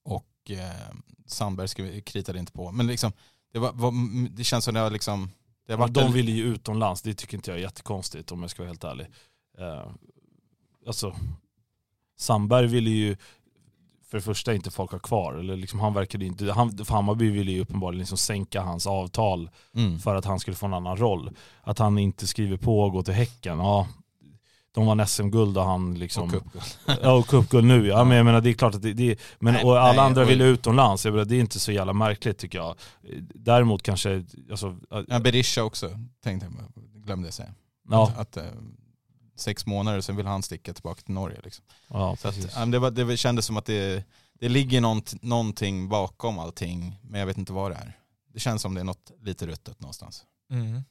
och eh, Sandberg skri- kritade inte på. Men liksom, det, var, var, det känns som det har liksom... Det har varit de en- vill ju utomlands, det tycker inte jag är jättekonstigt om jag ska vara helt ärlig. Eh, alltså, Sandberg ville ju för det första inte folk ha kvar. Eller liksom han verkade inte, han, för Hammarby ville ju uppenbarligen liksom sänka hans avtal Mm. för att han skulle få en annan roll. Att han inte skriver på och går till Häcken, ja. De vann SM-guld och han liksom... Och cupguld. Ja och cupguld nu ja. Men jag menar det är klart att det, det men Nej, och alla nej, andra och- ville utomlands. Jag menar, det är inte så jävla märkligt tycker jag. Däremot kanske, alltså, Ja, Berisha också, tänkte jag, glömde jag säga. ja, Att, att, eh, sex månader, sen vill han sticka tillbaka till Norge. Liksom. ja Så att, men det, var, det kändes som att det, det ligger nånt, någonting bakom allting, men jag vet inte vad det är. Det känns som det är något lite ruttet någonstans. Mm.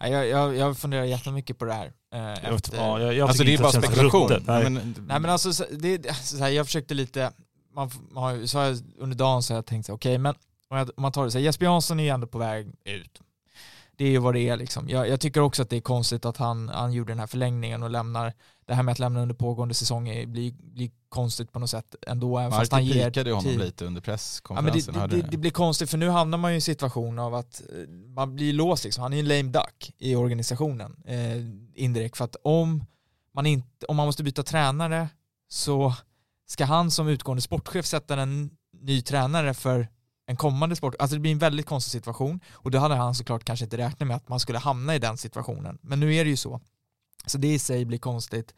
Nej, Jag, jag, jag funderar jättemycket på det här. eh, Jag, vet, efter- ja, jag, jag Alltså det är bara spekulation. ruttet. Nej. Men, Nej men alltså, så- det, det- så här, jag försökte lite, man, man så jag, under dagen så har jag tänkt okej men om, jag, om man tar det så här, Jesper Jansson är ju ändå på väg ut. Det är ju vad det är liksom. Jag, jag tycker också att det är konstigt att han, han gjorde den här förlängningen och lämnar, det här med att lämna under pågående säsong är- blir, blir konstigt på något sätt ändå, även fast han Martin ger pikade ju honom tid. lite under Ja, men det, presskonferensen. det, det, det blir konstigt för nu hamnar man ju i en situation av att eh, man blir låst liksom. Han är en lame duck i organisationen eh, indirekt för att om man, inte, om man måste byta tränare så ska han som utgående sportchef sätta en ny tränare för en kommande sport. Alltså det blir en väldigt konstig situation och då hade han såklart kanske inte räknat med att man skulle hamna i den situationen. Men nu är det ju så. Så det i sig blir konstigt.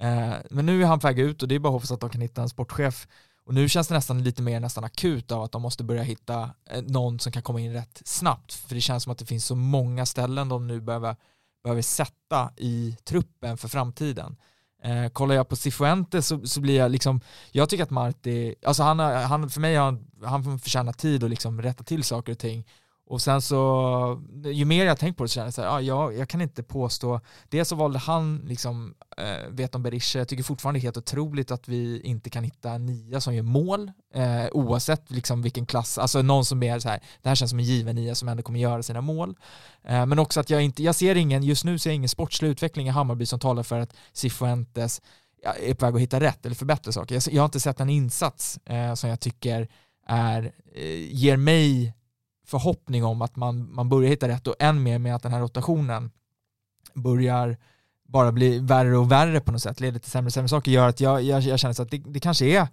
Eh, men nu är han på väg ut och det är bara att hoppas att de kan hitta en sportchef och nu känns det nästan lite mer nästan akut av att de måste börja hitta eh, någon som kan komma in rätt snabbt. För det känns som att det finns så många ställen de nu behöver, behöver sätta i truppen för framtiden. Eh, kollar jag på Cifuentes så, så blir jag liksom, jag tycker att Marti, alltså han, har- han för mig har han, han förtjänar tid att liksom rätta till saker och ting. Och sen så, ju mer jag tänkt på det så känner jag så här, ja, jag, jag kan inte påstå, dels så valde han liksom eh, vet om Berisha, jag tycker fortfarande det är helt otroligt att vi inte kan hitta en nia som gör mål, eh, oavsett liksom vilken klass, alltså någon som är så här, det här känns som en given nia som ändå kommer göra sina mål. Eh, men också att jag inte, jag ser ingen, just nu ser jag ingen sportslig utveckling i Hammarby som talar för att Cifuentes är på väg att hitta rätt eller förbättra saker. Jag, jag har inte sett en insats eh, som jag tycker är, eh, ger mig förhoppning om att man, man börjar hitta rätt och än mer med att den här rotationen börjar bara bli värre och värre på något sätt, leder till sämre och sämre saker, gör att jag, jag, jag känner så att det, det, kanske är,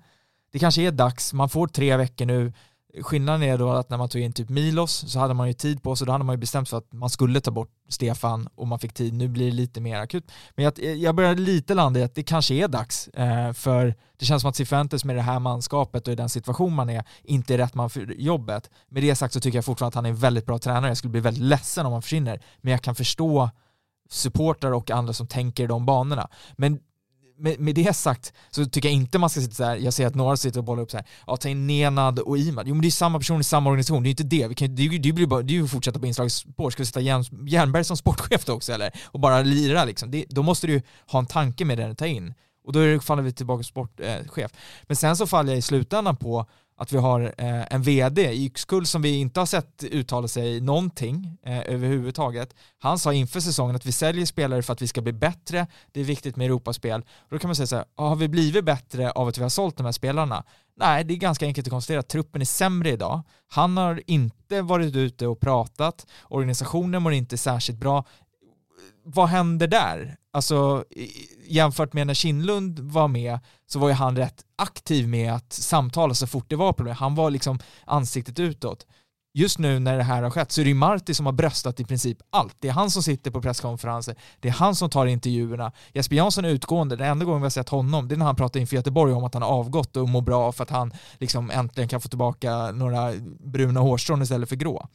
det kanske är dags, man får tre veckor nu, skillnaden är då att när man tog in typ Milos så hade man ju tid på sig, då hade man ju bestämt för att man skulle ta bort Stefan och man fick tid, nu blir det lite mer akut. Men jag, jag börjar lite landa i att det kanske är dags, eh, för det känns som att Cifuentes med det här manskapet och i den situation man är, inte är rätt man för jobbet. Med det sagt så tycker jag fortfarande att han är en väldigt bra tränare, jag skulle bli väldigt ledsen om han försvinner, men jag kan förstå supportrar och andra som tänker i de banorna. Men med, med det sagt så tycker jag inte man ska sitta så här, jag ser att några sitter och bollar upp så här, ja ta in Nenad och Imad, jo men det är samma person i samma organisation, det är inte det, vi kan, det, är ju- det, blir bara, det är ju att fortsätta på inslagsspår, ska vi sätta Jern, Jernberg som sportchef då också eller? Och bara lira liksom, det, då måste du ju ha en tanke med det du tar in. Och då faller vi tillbaka på sportchef. Eh, men sen så faller jag i slutändan på att vi har eh, en vd i Yxkull som vi inte har sett uttala sig någonting eh, överhuvudtaget. Han sa inför säsongen att vi säljer spelare för att vi ska bli bättre, det är viktigt med Europaspel. Och då kan man säga så här, har vi blivit bättre av att vi har sålt de här spelarna? Nej, det är ganska enkelt att konstatera att truppen är sämre idag. Han har inte varit ute och pratat, organisationen mår inte särskilt bra. Vad händer där? Alltså jämfört med när Kindlund var med så var ju han rätt aktiv med att samtala så fort det var problem. Han var liksom ansiktet utåt. Just nu när det här har skett så är det ju Marti som har bröstat i princip allt. Det är han som sitter på presskonferenser, det är han som tar intervjuerna. Jesper Jansson är utgående, den enda gången vi har sett honom det är när han pratar inför Göteborg om att han har avgått och mår bra för att han liksom äntligen kan få tillbaka några bruna hårstrån istället för grå.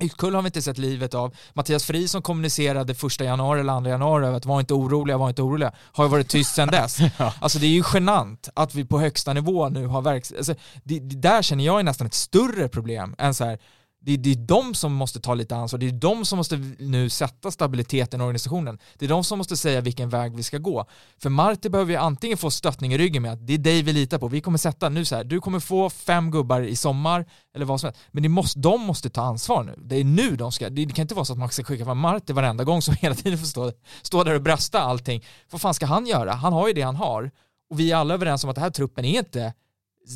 Yxkull har vi inte sett livet av. Mattias Fri som kommunicerade första januari eller andra januari över att var inte oroliga, var inte oroliga, har ju varit tyst sedan dess. Alltså det är ju genant att vi på högsta nivå nu har verks... Alltså, det, det där känner jag är nästan ett större problem än så här det, det är de som måste ta lite ansvar, det är de som måste nu sätta stabiliteten i organisationen. Det är de som måste säga vilken väg vi ska gå. För Marti behöver ju antingen få stöttning i ryggen med att det är dig vi litar på, vi kommer sätta nu så här, du kommer få fem gubbar i sommar eller vad som helst. Men det måste, de måste ta ansvar nu. Det är nu de ska, det kan inte vara så att man ska skicka fram Marti varenda gång som hela tiden får stå, stå där och brösta allting. Vad fan ska han göra? Han har ju det han har. Och vi är alla överens om att den här truppen är inte,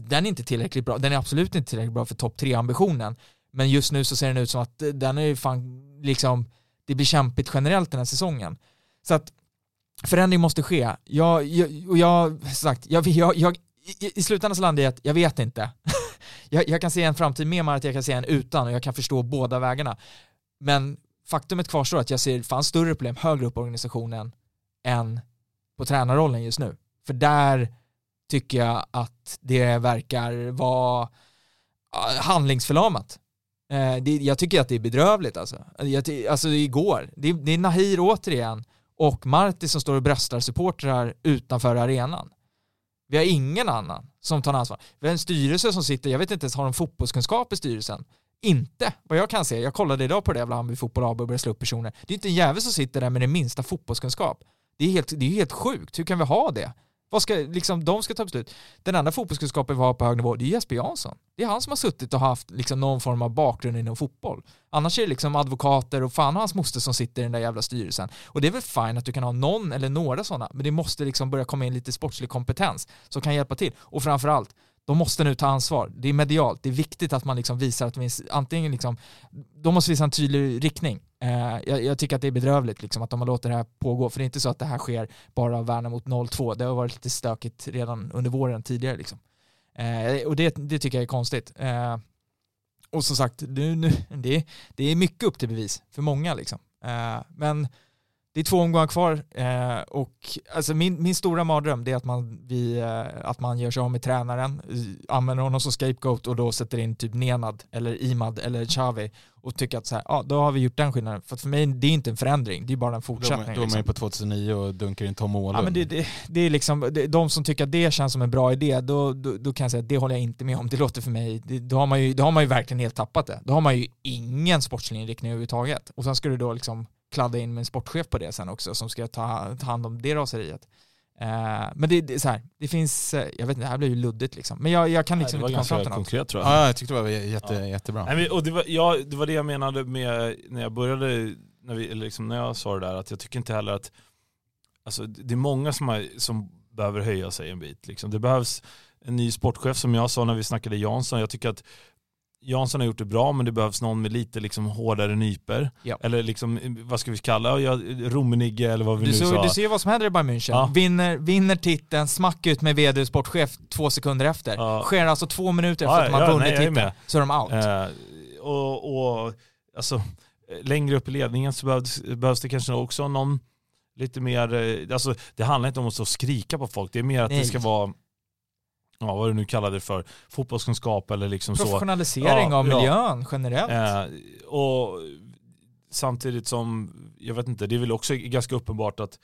den är inte tillräckligt bra, den är absolut inte tillräckligt bra för topp tre ambitionen. Men just nu så ser den ut som att den är ju fan liksom, det blir kämpigt generellt den här säsongen. Så att förändring måste ske. Jag, jag, och jag, sagt, jag, jag, jag, i, i slutändan så landar jag i att jag vet inte. jag, jag kan se en framtid med Marit, jag kan se en utan och jag kan förstå båda vägarna. Men faktumet kvarstår att jag ser fan större problem högre upp i organisationen än på tränarrollen just nu. För där tycker jag att det verkar vara handlingsförlamat. Eh, det, jag tycker att det är bedrövligt alltså. Jag, alltså igår, det, det är Nahir återigen och Marti som står och bröstar supportrar utanför arenan. Vi har ingen annan som tar ansvar. Vi har en styrelse som sitter, jag vet inte ens, har de fotbollskunskap i styrelsen? inte, vad jag kan se, jag kollade idag på det jävla Hammarby Fotboll AB och började slå upp personer. Det är inte en jävel som sitter där med den minsta fotbollskunskap. Det är helt, det är helt sjukt, hur kan vi ha det? Vad ska, liksom, de ska ta beslut. Den enda fotbollskunskapen vi har på hög nivå, det är Jesper Jansson. Det är han som har suttit och haft liksom, någon form av bakgrund inom fotboll. Annars är det liksom advokater och fan och hans moster som sitter i den där jävla styrelsen. Och det är väl fint att du kan ha någon eller några sådana, men det måste liksom börja komma in lite sportslig kompetens som kan hjälpa till. Och framförallt, de måste nu ta ansvar. Det är medialt, det är viktigt att man liksom visar att man finns, antingen liksom, de måste visa en tydlig riktning. Eh, jag, jag, tycker att det är bedrövligt liksom, att de har låtit det här pågå, för det är inte så att det här sker bara av Värnamo mot 0-2, det har varit lite stökigt redan under våren tidigare. Liksom. Eh, och det, det, tycker jag är konstigt. Eh, och som sagt, nu, nu, det, det är mycket upp till bevis för många. Liksom. Eh, men det är två omgångar kvar eh, och alltså min, min stora mardröm är att man, vi, eh, att man gör sig av med tränaren, eh, använder honom som scapegoat och då sätter in typ Nenad eller Imad eller Xavi och tycker att så här, ja då har vi gjort den skillnaden. För för mig det är inte en förändring, det är bara en fortsättning. Då, är man ju på 2009 och dunkar in Tom Åhlund. Ja, men det, det, det är liksom, det, de som tycker att det känns som en bra idé, då, då, då kan jag säga att det håller jag inte med om. Det låter för mig, det, då, har man ju, då har man ju verkligen helt tappat det. Då har man ju ingen sportslig inriktning överhuvudtaget. Och sen ska du då liksom kladda in med en sportchef på det sen också som ska ta, ta hand om det raseriet. Uh, men det, det, är så här, det finns, uh, jag vet inte, det här blir ju luddigt liksom. Men jag, jag kan liksom Nej, inte komma fram till något. konkret tror jag. Ja, jag tyckte det var jätte, ja. jättebra. Nej, men, och det, var, ja, det var det jag menade med, när jag började, när, vi, liksom, när jag sa det där, att jag tycker inte heller att, alltså det är många som, har, som behöver höja sig en bit. Liksom. Det behövs en ny sportchef som jag sa när vi snackade Jansson. Jag tycker att Jansson har gjort det bra men det behövs någon med lite liksom hårdare nyper. Ja. Eller liksom, vad ska vi kalla ja, Rummenigge eller vad vi du nu så, sa. Du ser vad som händer i Bayern München. Ja. Vinner, vinner titeln, smack ut med vd och sportchef två sekunder efter. Ja. Sker alltså två minuter efter Ja, att man ja, vunnit nej, titeln, så är de out. Eh, och, och alltså, längre upp i ledningen så behövs, behövs det kanske också någon lite mer, eh, alltså det handlar inte om att stå och skrika på folk, det är mer att Nej. det ska vara Ja, vad du nu kallar det för, fotbollskunskap eller liksom så. Professionalisering Ja, av ja. miljön generellt. Eh, och samtidigt som, jag vet inte, det är väl också ganska uppenbart att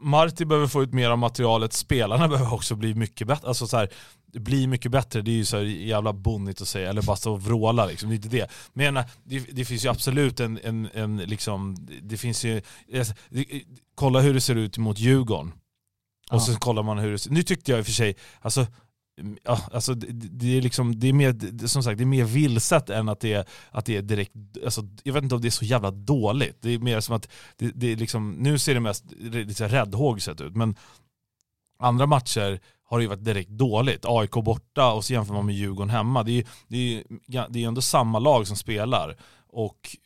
Marti behöver få ut mer av materialet, spelarna behöver också bli mycket bättre. Alltså så här, bli mycket bättre, det är ju så jävla bonnigt att säga, eller bara stå och vråla liksom, det är inte det. Men det, det finns ju absolut en, en, en liksom, det finns ju, det, kolla hur det ser ut mot Djurgården. Och Ja. så kollar man hur det ser Nu tyckte jag i och för sig, alltså, ja, alltså det, det är liksom, det är mer, som sagt, det är mer vilset än att det är, att det är direkt, alltså, jag vet inte om det är så jävla dåligt. Det är mer som att, det, det är liksom, nu ser det mest lite räddhågset ut, men andra matcher har det ju varit direkt dåligt. AIK borta och så jämför man med Djurgården hemma. Det är ju det är, ju- det är ändå samma lag som spelar. Och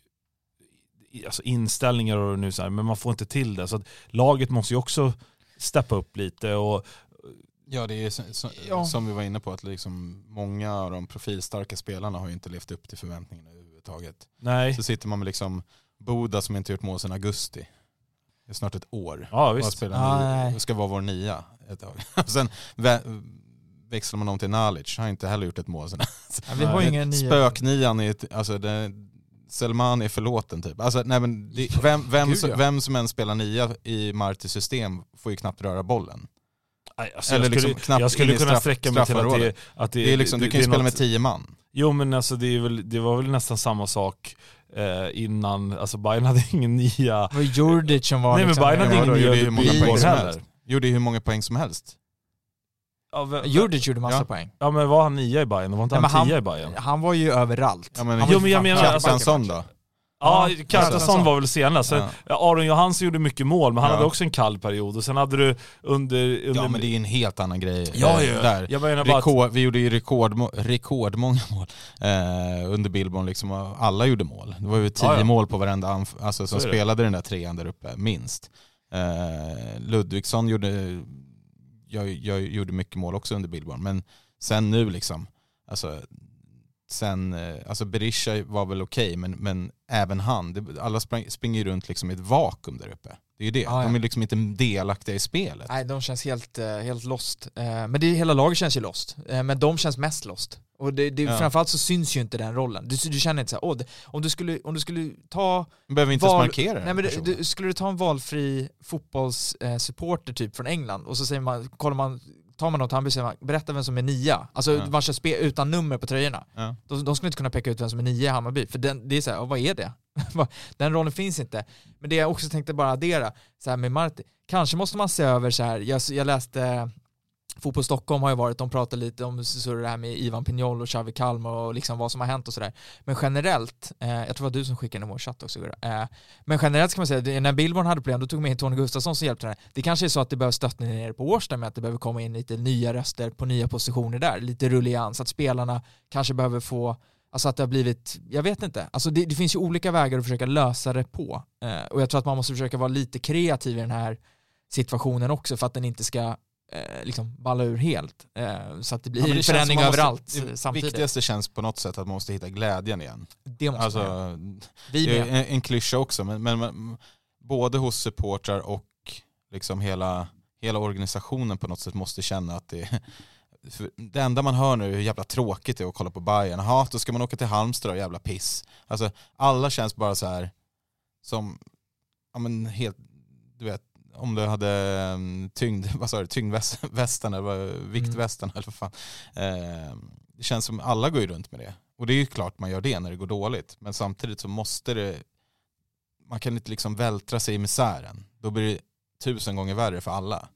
alltså inställningar och nu så här, men man får inte till det. Så att laget måste ju också steppa upp lite och Ja, det är så, så, Ja. som vi var inne på, att liksom många av de profilstarka spelarna har ju inte levt upp till förväntningarna överhuvudtaget. nej. Så sitter man med liksom Boda som inte gjort mål sedan augusti. Det är snart ett år. Ja visst. och ska vara vår nia ett tag. Sen vä- växlar man om till Nalic, han har inte heller gjort ett mål sedan. Ja, vi har ingen nya... Spöknian är, alltså det, Selman är förlåten typ. Alltså, nej, men det, vem, vem, Gud, som- ja. vem som än spelar nia i Martis system får ju knappt röra bollen. Nej, alltså Eller jag skulle, liksom knappt jag skulle kunna straff- sträcka mig till att det, att det, Det är liksom, du kan ju det spela något- med tio man. Jo men alltså det, är väl, det var väl nästan samma sak eh, innan, alltså Bayern hade ingen nya... Det var Djurdjic som var Nej, men liksom... Bayern hade ingen nya gjorde hur många poäng som helst. Gjorde ju hur många poäng som helst. Ja, vem- Djurdjic gjorde massa Ja. poäng. ja men var han nia i Bayern? Var inte Nej, men han han- tia i Bayern? Han var ju överallt. Ja, men, Han Jo, men jag menar, alltså- Kjartansson då? Ja, Ja, Kjartansson var väl senast. Så, Ja. ja. Aron Johansson gjorde mycket mål, men han Ja. hade också en kall period. Och sen hade du under... under Ja men det är en helt annan grej. Ja, eh, ja. Där. Jag menar bara att, Rekord, vi gjorde ju rekordmo- rekordmånga mål eh, under Billborn, liksom, alla gjorde mål. Det var ju tio Ja, ja. mål på varenda anf- alltså, som spelade den där trean där uppe, minst. Eh, Ludvigsson gjorde, jag, jag gjorde mycket mål också under Billborn, men sen nu liksom, alltså, sen, eh, alltså Berisha var väl okej, men, men även han, det, alla sprang, springer runt liksom i ett vakuum där uppe. Det är ju det, ja. de är liksom inte delaktiga i spelet. Nej, de känns helt, eh, helt lost. Eh, Men det, hela laget känns ju lost. Men de känns mest lost. Och det, det, Ja. framförallt så syns ju inte den rollen. Du, du känner inte såhär, om du skulle, om du skulle ta De behöver inte ens Val- markera den Nej men du, du, skulle du ta en valfri fotbollssupporter typ från England och så säger man, kollar man tar man något Hammarby säger man, berätta vem som är nia. Alltså Ja. man kör spel utan nummer på tröjorna. Ja. De, de skulle inte kunna peka ut vem som är nia i Hammarby, för den, det är så här, vad är det? Den rollen finns inte. Men det jag också tänkte bara addera, så här med Marti, kanske måste man se över så här, jag, jag läste Fotboll Stockholm har ju varit, de pratar lite om så det här med Ivan Pignol och Xavi Kalmar och liksom vad som har hänt och sådär. Men generellt, eh, jag tror det var du som skickade den i vår chatt också, Gurra. eh, men generellt kan man säga, när Billborn hade problem, då tog man in Tony Gustafsson som hjälpte henne. Det kanske är så att det behövs stöttning nere på Årsta med att det behöver komma in lite nya röster på nya positioner där, lite rullians, att spelarna kanske behöver få Alltså att det har blivit, jag vet inte, alltså det, det finns ju olika vägar att försöka lösa det på. Eh, och jag tror att man måste försöka vara lite kreativ i den här situationen också för att den inte ska eh, liksom balla ur helt. Eh, så att det blir Ja, det förändring måste- överallt Det samtidigt. viktigaste känns på något sätt att man måste hitta glädjen igen. det måste Alltså, man. Vi det är en, en klyscha också, men, men, men både hos supportrar och liksom hela, hela organisationen på något sätt måste känna att det för det enda man hör nu är hur jävla tråkigt det är att kolla på Bayern. Jaha, då ska man åka till Halmstad och jävla piss. Alltså alla känns bara så här som, ja men helt, du vet, om du hade mm, tyngd, vad sa du, tyngdvästen eller vad- viktvästen eller vad fan. Eh, det känns som alla går ju runt med det. Och det är ju klart man gör det när det går dåligt. Men samtidigt så måste det, man kan inte liksom vältra sig i misären. Då blir det tusen gånger värre för alla.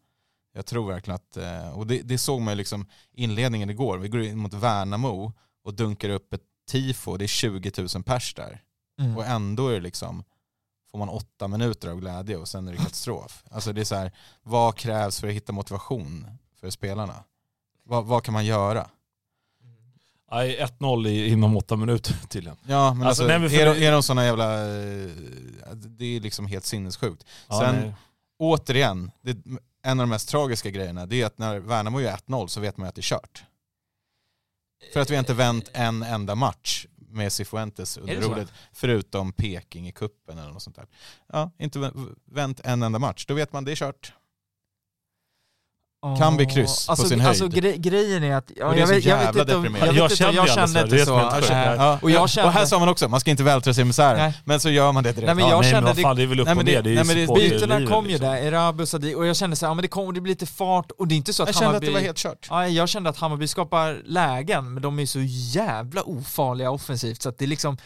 Jag tror verkligen att, eh, och det, det såg man ju liksom inledningen igår. Vi går in mot Värnamo och dunkar upp ett tifo, det är 20 000 pers där. Mm. Och ändå är det liksom, får man åtta minuter av glädje och sen är det katastrof. Alltså det är så här, vad krävs för att hitta motivation för spelarna? Vad, vad kan man göra? Nej, 1-0 i- inom åtta minuter tydligen. Ja men Alltså, alltså, är, de, är de sådana jävla, eh, det är liksom helt sinnessjukt. Ja, Sen- nej. Återigen, det, en av de mest tragiska grejerna det är att när Värnamo gör 1-0 så vet man ju att det är kört. För att vi inte vänt en enda match med Cifuentes under roligt, förutom Peking i kuppen eller något sånt där. Ja, inte vä- vänt en enda match, då vet man det är kört. Kan bli kryss på alltså, sin Alltså höjd. gre grejen är att, ja, Och det är jag, så vet, jag jävla vet inte om, jag, Jag kände jag kände inte det är så. helt sjukt. eh, Ja, och jag och kände- här sa man också, man ska inte vältra sig i misären. Nej. Men så gör man det direkt. Nej, men Ja, jag nej, kände men vad fan, det är väl upp nej, och men det- ner. Det är nej, ju men Bytena kom ju liksom. där, Erabi och Sadi, och jag kände så här, ja, men det kommer det blir lite fart, och det är inte så att jag kände att det Hammarby... var helt kört. Ja, jag kände att Hammarby skapar lägen, men de är så jävla ofarliga offensivt så att det är liksom,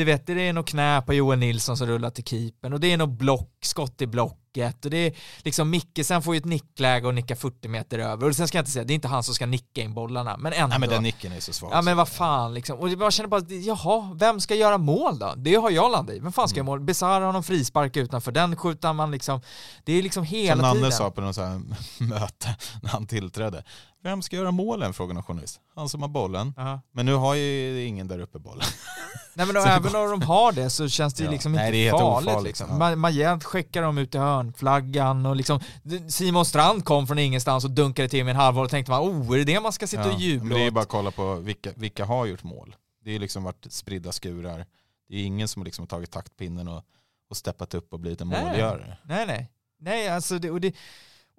det vet det är något knä på Joel Nilsson som rullar till keepern och det är något block, skott i blocket och det är liksom Micke sen får ju ett nickläge och nickar 40 meter över och sen ska jag inte säga, det är inte han som ska nicka in bollarna, men ändå. Nej men den nicken är så svag. Ja men vad fan liksom. Och jag känner bara, jaha, vem ska göra mål då? Det har jag landat i. Vem fan ska göra mål? Besara har någon frispark utanför, den skjuter man liksom. Det är liksom Som hela Nanne tiden. sa på något möte när han tillträdde. Vem ska göra målen? frågade en journalist. Han som har bollen. Ja. Men nu har ju ingen där uppe bollen. Nej men då, även om de har det så känns det ju Ja. liksom Nej, inte helt farligt. ofarligt, liksom. ja. Ma- Majed skickar dem ut i hörnflaggan och liksom Simon Strand kom från ingenstans och dunkade till med en halvvolley och tänkte man, oh är det det man ska sitta Ja, och jubla Men det är ju bara att kolla på vilka, vilka har gjort mål. Det är liksom varit spridda skurar. Det är ingen som liksom har tagit taktpinnen och, och steppat upp och blivit en Nej. målgörare. Nej nej. Nej alltså det, och det,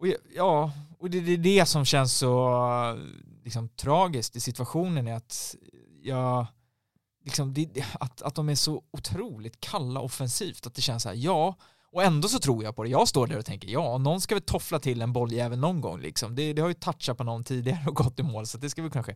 och ja, och det, det är det som känns så liksom, tragiskt i situationen är att jag liksom, det, att, att de är så otroligt kalla offensivt att det känns så här, ja och ändå så tror jag på det. Jag står där och tänker, ja, någon ska väl toffla till en bolljävel någon gång liksom. Det, det har ju touchat på någon tidigare och gått i mål, så det ska väl kanske...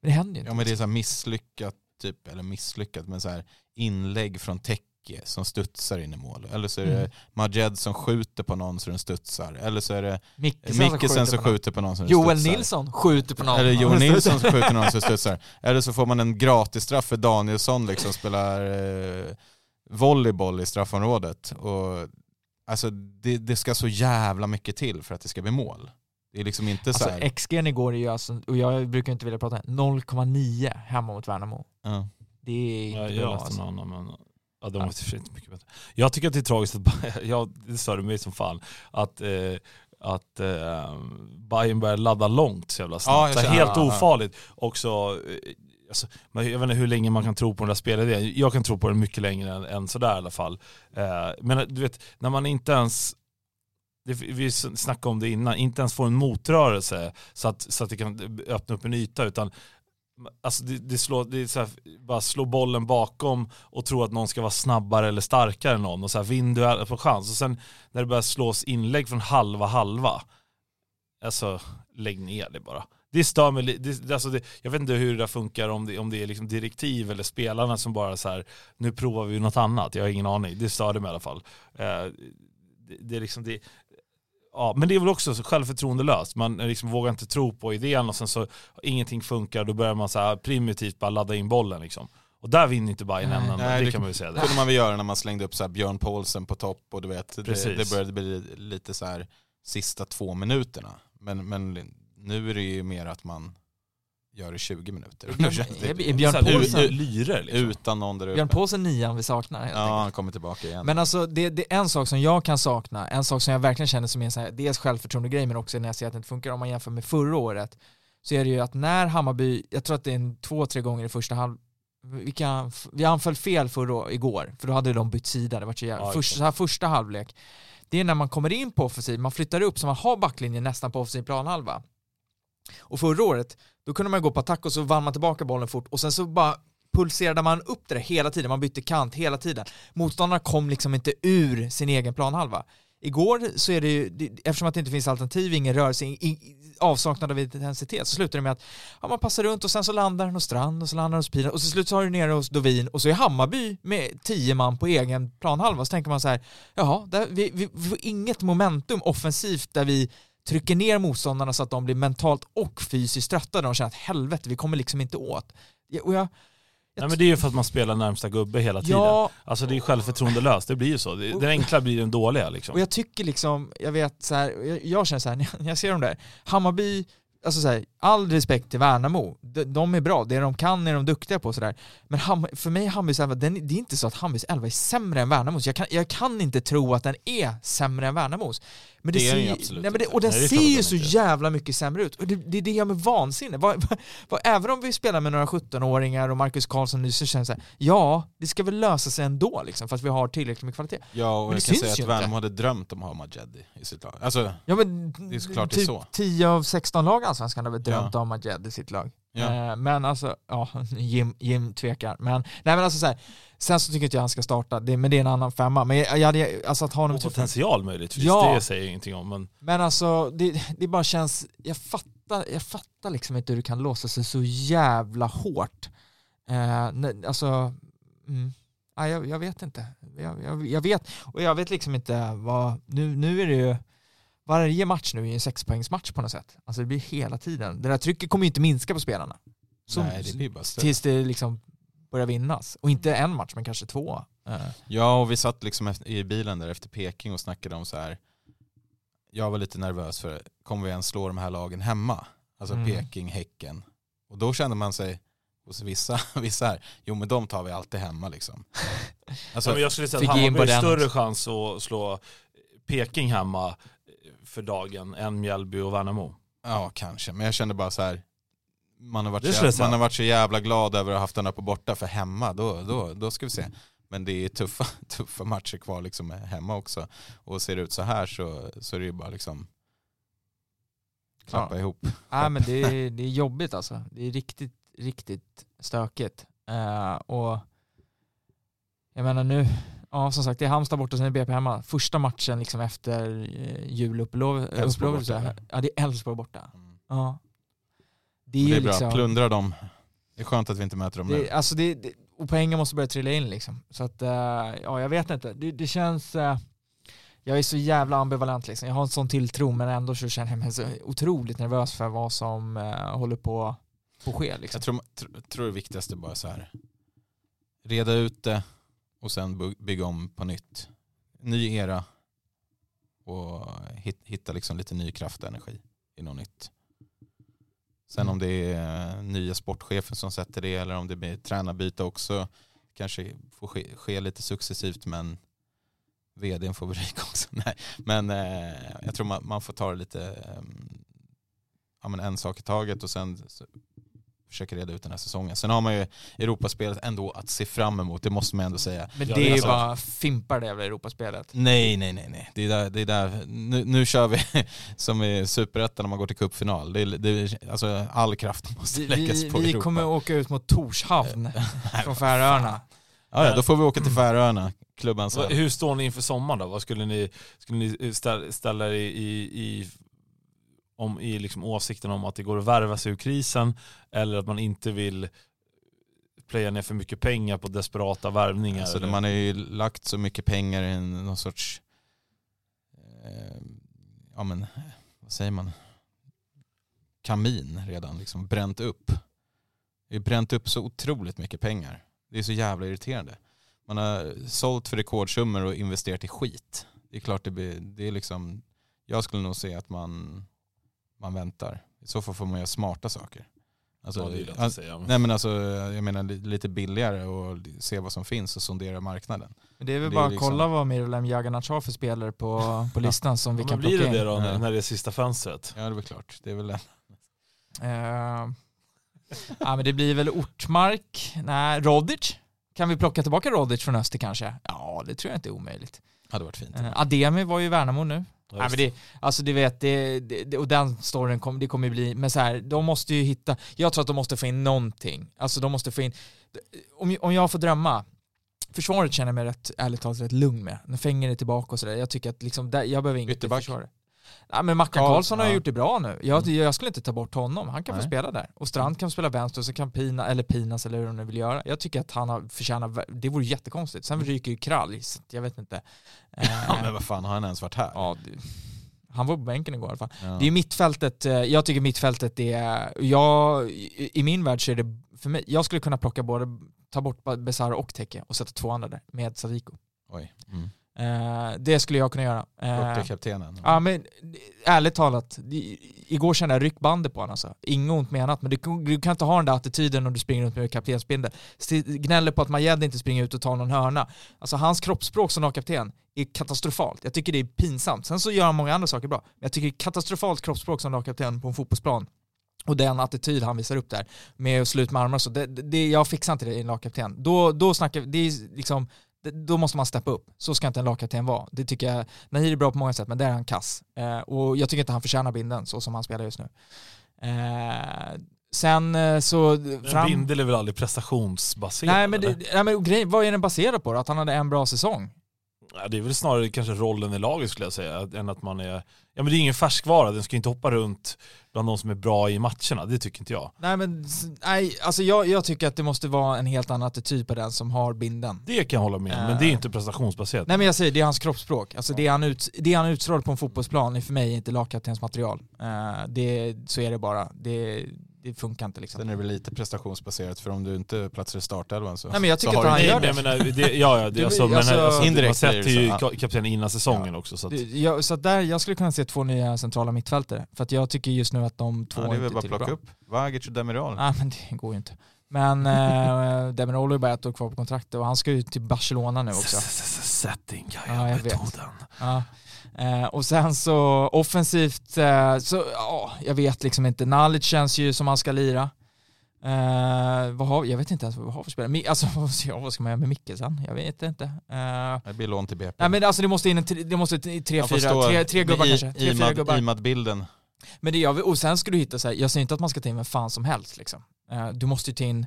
Men det händer ju inte. Ja men det är så här misslyckat, typ, eller misslyckat, men så här inlägg från Tecke som studsar in i mål. Eller så är det Mm. Majed som skjuter på någon så den studsar. Eller så är det Mickesen Mickesen som på någon. skjuter på någon så den Joel studsar. Nilsson skjuter på någon. Eller Joel Nilsson som skjuter någon som studsar. Eller så får man en gratisstraff för Danielsson liksom spelar eh, volleyboll i straffområdet. Och, alltså, det, det ska så jävla mycket till för att det ska bli mål. Det är liksom inte så Alltså här, XG igår är ju alltså, och jag brukar inte vilja prata 0,9 hemma mot Värnamo. ja. Det är Ja, inte jag bra läste alltså. någon annan, men ja, de var inte mycket bättre. Jag tycker att det är tragiskt att, jag, det störde mig som fan, att, eh, att eh, Bayern börjar ladda långt så jävla Ja, snabbt. jag så helt ja, ja. ofarligt. Också, eh, alltså, men jag vet inte hur länge man kan tro på den där spelidén. Jag kan tro på den mycket längre än, än sådär i alla fall. Eh, men du vet, när man inte ens det, vi snackade om det innan, inte ens får en motrörelse så att, så att det kan öppna upp en yta utan Alltså det, det, slår, det är så här, bara slå bollen bakom och tro att någon ska vara snabbare eller starkare än någon och så här vinn på chans och sen när det börjar slås inlägg från halva halva alltså lägg ner det bara. Det stör mig det, alltså det, Jag vet inte hur det där funkar, om det, om det är liksom direktiv eller spelarna som bara så här, nu provar vi något annat. Jag har ingen aning. Det störde mig i alla fall. Eh, det, det är liksom det, Ja, men det är väl också så självförtroendelöst. Man liksom vågar inte tro på idén och sen så ingenting funkar, då börjar man så här primitivt bara ladda in bollen liksom. Och där vinner inte Bayern Nej. en enda, Nej, det det- kan man ju säga. Det kunde man väl göra när man slängde upp så här Björn Paulsen på topp och du vet, det, det började bli lite så här sista två minuterna. Men, men nu är det ju mer att man gör det 20 minuter. Björn- är Björn Paulsen- Lyre liksom. Utan någon där Björn uppe. Paulsen nian vi saknar helt Ja, enkelt. han kommer tillbaka igen. Men alltså det, det är en sak som jag kan sakna, en sak som jag verkligen känner som är så här, dels självförtroende-grej men också när jag ser att det inte funkar om man jämför med förra året så är det ju att när Hammarby, jag tror att det är en två, tre gånger i första halv vi, kan, vi anföll fel förra, igår, för då hade de bytt sida, det var så jävla, Ja, först, exakt. så här första halvlek. Det är när man kommer in på offensiv, man flyttar upp så man har backlinjen nästan på offensiv planhalva. Och förra året, då kunde man gå på attack och så vann man tillbaka bollen fort och sen så bara pulserade man upp det där hela tiden, man bytte kant hela tiden. Motståndarna kom liksom inte ur sin egen planhalva. Igår så är det ju, eftersom att det inte finns alternativ, ingen rörelse, avsaknad av intensitet, så slutar det med att ja, man passar runt och sen så landar den hos Strand och så landar den hos Pilar och så slut så har du nere hos Dovin och så är Hammarby med tio man på egen planhalva så tänker man så här, jaha, där, vi, vi, vi får inget momentum offensivt där vi trycker ner motståndarna så att de blir mentalt och fysiskt trötta de känner att helvete, vi kommer liksom inte åt. Och jag, Nej, men det är ju för att man spelar närmsta gubbe hela tiden. ja, Alltså det är ju självförtroendelöst, det blir ju så. Den enkla blir den dåliga liksom. Och jag tycker liksom, jag vet så här, jag, jag känner så här, när jag ser dem där, Hammarby, alltså så här, all respekt till Värnamo, de, de är bra, det de kan är de duktiga på sådär. Men Ham, för mig Hammarbys elva, den, det är inte så att Hammarbys elva är sämre än Värnamos, jag kan, jag kan inte tro att den är sämre än Värnamos. Men det, Det ser, ju absolut nej, men det. Och den Nej, ser ju så inte jävla mycket sämre ut, och det, det är det jag med vansinne. Vad- vad- vad- även om vi spelar med några 17-åringar och Marcus Karlsson nu så känns det ja, det ska väl lösa sig ändå liksom, för att vi har tillräckligt med kvalitet. ja, och men jag kan säga att. Värnamo hade drömt om att ha Majedi i sitt lag. Alltså, Ja men Det är såklart det är typ så. 10 av 16 lag i Allsvenskan har väl drömt Ja. om Majed i sitt lag. Ja. Eh, men alltså, ja, Jim, Jim tvekar. Men, nej men alltså så här, sen så tycker inte jag han ska starta, det, men det är en annan femma. Men jag, jag hade, alltså att ha honom potential möjligtvis, Ja. det säger jag ingenting om. Men Men alltså, det, det bara känns, jag fattar, jag fattar liksom inte hur det kan låsa sig så jävla hårt. Eh, alltså, mm, nej, jag, jag vet inte. Jag, jag, jag vet, och jag vet liksom inte vad, nu, nu är det ju, varje match nu är en sexpoängsmatch på något sätt. Alltså det blir hela tiden, det där trycket kommer ju inte minska på spelarna. Så, Nej, det blir bara större. tills det liksom börjar vinnas. Och inte en match, men kanske två. Eh, Ja, och vi satt liksom i bilen där efter Peking och snackade om så här. Jag var lite nervös för, kommer vi ens slå de här lagen hemma? Alltså Mm. Peking, Häcken. Och då kände man sig hos vissa, vissa här, jo men de tar vi alltid hemma liksom. Alltså, ja, men jag skulle säga fick att in Hammarby har den större chans att slå Peking hemma för dagen än Mjällby och Värnamo. Ja, kanske. Men jag kände bara så här. Man har, varit så, jävla, man har varit så jävla glad över att ha haft den här på borta, för hemma, då, då, då ska vi se. Men det är tuffa, tuffa matcher kvar liksom hemma också. Och ser det ut så här så, så är det ju bara liksom klappa Ja. ihop. Nej men det är, det är jobbigt alltså. Det är riktigt, riktigt stökigt. Eh, och jag menar nu, ja som sagt det är Halmstad borta sen är BP hemma. Första matchen liksom efter uh, julupplovet. Ja det är Elfsborg borta. Ja. Det är Det är bra, liksom, plundra dem. Det är skönt att vi inte möter dem nu. det, alltså det, det, och poängen måste börja trilla in liksom. Så att, eh, ja jag vet inte. Det, det känns, eh, jag är så jävla ambivalent liksom. Jag har en sån tilltro men ändå så känner jag mig så otroligt nervös för vad som eh, håller på att ske liksom. Jag tror, tr, tror det viktigaste bara så här. Reda ut det och sen bygga om på nytt. Ny era och hit, hitta liksom lite ny kraft och energi i något nytt. Sen Mm. om det är nya sportchefen som sätter det eller om det blir tränarbyte också. Kanske får ske, ske lite successivt men vdn får ryka också. Nej. Men eh, jag tror man, man får ta det lite eh, ja, men en sak i taget och sen så, försöka reda ut den här säsongen. Sen har man ju Europaspelet ändå att se fram emot, det måste man ändå säga. Men det är ju så. bara fimpar det jävla Europaspelet. Nej, nej, nej, nej. Det är där, det är där. Nu, nu kör vi som i Superettan när man går till cupfinal. Det är, det alltså, all kraft måste Vi, läggas vi, på vi Europa. kommer åka ut mot Torshavn från Färöarna. Ja, ja, då får vi åka till Färöarna, klubban sen. Hur står ni inför sommaren då? Vad skulle ni, skulle ni ställa, ställa er i, i, i om, i liksom åsikten om att det går att värva sig ur krisen eller att man inte vill plöja ner för mycket pengar på desperata värvningar. Alltså, eller- man har ju lagt så mycket pengar i någon sorts, eh, ja men, vad säger man, kamin redan, liksom bränt upp. Vi har bränt upp så otroligt mycket pengar. Det är så jävla irriterande. Man har sålt för rekordsummor och investerat i skit. Det är klart det blir, det är liksom, jag skulle nog säga att man, man väntar. I så fall får man göra smarta saker. Alltså, ja, det är lätt att säga. Nej men alltså, jag menar li- lite billigare och se vad som finns och sondera marknaden. Men det är väl Det bara att liksom- kolla vad Mirolem Jaganac har för spelare på, på listan som vi Ja, kan men blir plocka det in. det då Ja. när det är sista fönstret? Ja det är väl klart. Det är väl det. Eh, ja, men det blir väl Ortmark, nej, Rodic. Kan vi plocka tillbaka Rodic från Öster kanske? Ja, det tror jag inte är omöjligt. hade varit fint. Eh, Ademi var ju i Värnamo nu. Ja, Nej, men det, alltså du vet, det, det, och den storyn kom, det kommer bli, men så här, de måste ju hitta, jag tror att de måste få in någonting. Alltså de måste få in, om, om jag får drömma, försvaret känner jag mig rätt, ärligt talat rätt lugn med. När Fenger är tillbaka och sådär, jag tycker att liksom, där, jag behöver inget Ytterback. försvar. Nej men Mackan Karl- Karlsson har ja. gjort det bra nu. Jag, jag skulle inte ta bort honom, han kan få Nej. spela där. Och Strand kan spela vänster och så kan Pina, eller Pinas eller hur de nu vill göra. Jag tycker att han har förtjänat, det vore jättekonstigt. Sen ryker ju Kralj, jag vet inte. Eh, Ja, men vad fan, har han ens varit här? ja, det, han var på bänken igår i alla fall. Ja. Det är mittfältet, eh, jag tycker mittfältet är, jag, i min värld så är det, för mig, jag skulle kunna plocka både, ta bort Besara och Teke och sätta två andra där med Sadiko. Oj. Mm. Eh, det skulle jag kunna göra. Eh, Upp till kaptenen. Ja men ärligt talat, igår kände jag ryckbandet på honom alltså. Inget ont menat, men du, du kan inte ha den där attityden när du springer runt med kaptensbindel. Gnäller på att Majed inte springer ut och tar någon hörna. Alltså hans kroppsspråk som lagkapten är katastrofalt. Jag tycker det är pinsamt. Sen så gör han många andra saker bra. Men jag tycker det är katastrofalt kroppsspråk som lagkapten på en fotbollsplan. Och den attityd han visar upp där med att slå ut med armarna och så, det, det, jag fixar inte det i en lagkapten. Då, då snackar det är liksom, då måste man steppa upp. Så ska inte en lagkapten vara. Det tycker jag, Nahir är bra på många sätt men där är han kass. Eh, och jag tycker inte han förtjänar binden så som han spelar just nu. Eh, sen eh, så... Men Bindel är väl aldrig prestationsbaserad? Nej men, det, nej men grejen, vad är den baserad på då? Att han hade en bra säsong? Ja, det är väl snarare kanske rollen i laget skulle jag säga, än att man är... Ja men det är ingen färskvara, den ska inte hoppa runt bland de som är bra i matcherna, det tycker inte jag. Nej men, nej, alltså jag, jag tycker att det måste vara en helt annan attityd på den som har binden. Det kan jag hålla med om, men det är inte prestationsbaserat. Nej men jag säger, det är hans kroppsspråk. Alltså det han, ut, det han utstrålar på en fotbollsplan är för mig inte lagkaptens material. Eh, det, så är det bara. Det, det funkar inte liksom. Sen är det väl lite prestationsbaserat för om du inte platsar i startelvan så Nej, men jag tycker att han gör det. Menar, det, ja, ja, det, alltså, men, alltså, alltså, indirekt man sätter ju ja. kaptenen innan säsongen också. Så att, Ja, så att där, jag skulle kunna se två nya centrala mittfältare. För att jag tycker just nu att de två ja, det är väl inte bara plocka tillräckligt upp Vagic och Demiral. Nej men det går ju inte. Men äh, Demirol har ju bara ett år kvar på kontraktet och han ska ju till Barcelona nu också. Setting, Ja, jag vet. metoden. Ja. Eh, och sen så offensivt, eh, så ja, jag vet liksom inte. Nalic känns ju som han ska lira. Eh, vad har, jag vet inte ens vad vi har för spelare. Alltså ja, vad ska man göra med Micke sen? Jag vet inte. Eh, Det blir lån till BP. nej men alltså det måste in en, det måste tre, Jag fyra, tre, tre gubbar I- kanske. Tre, fyra Imad- gubbar. Imad-bilden. Men det vi, och sen ska du hitta så här, jag säger inte att man ska ta in vem fan som helst liksom. Eh, Du måste ju ta in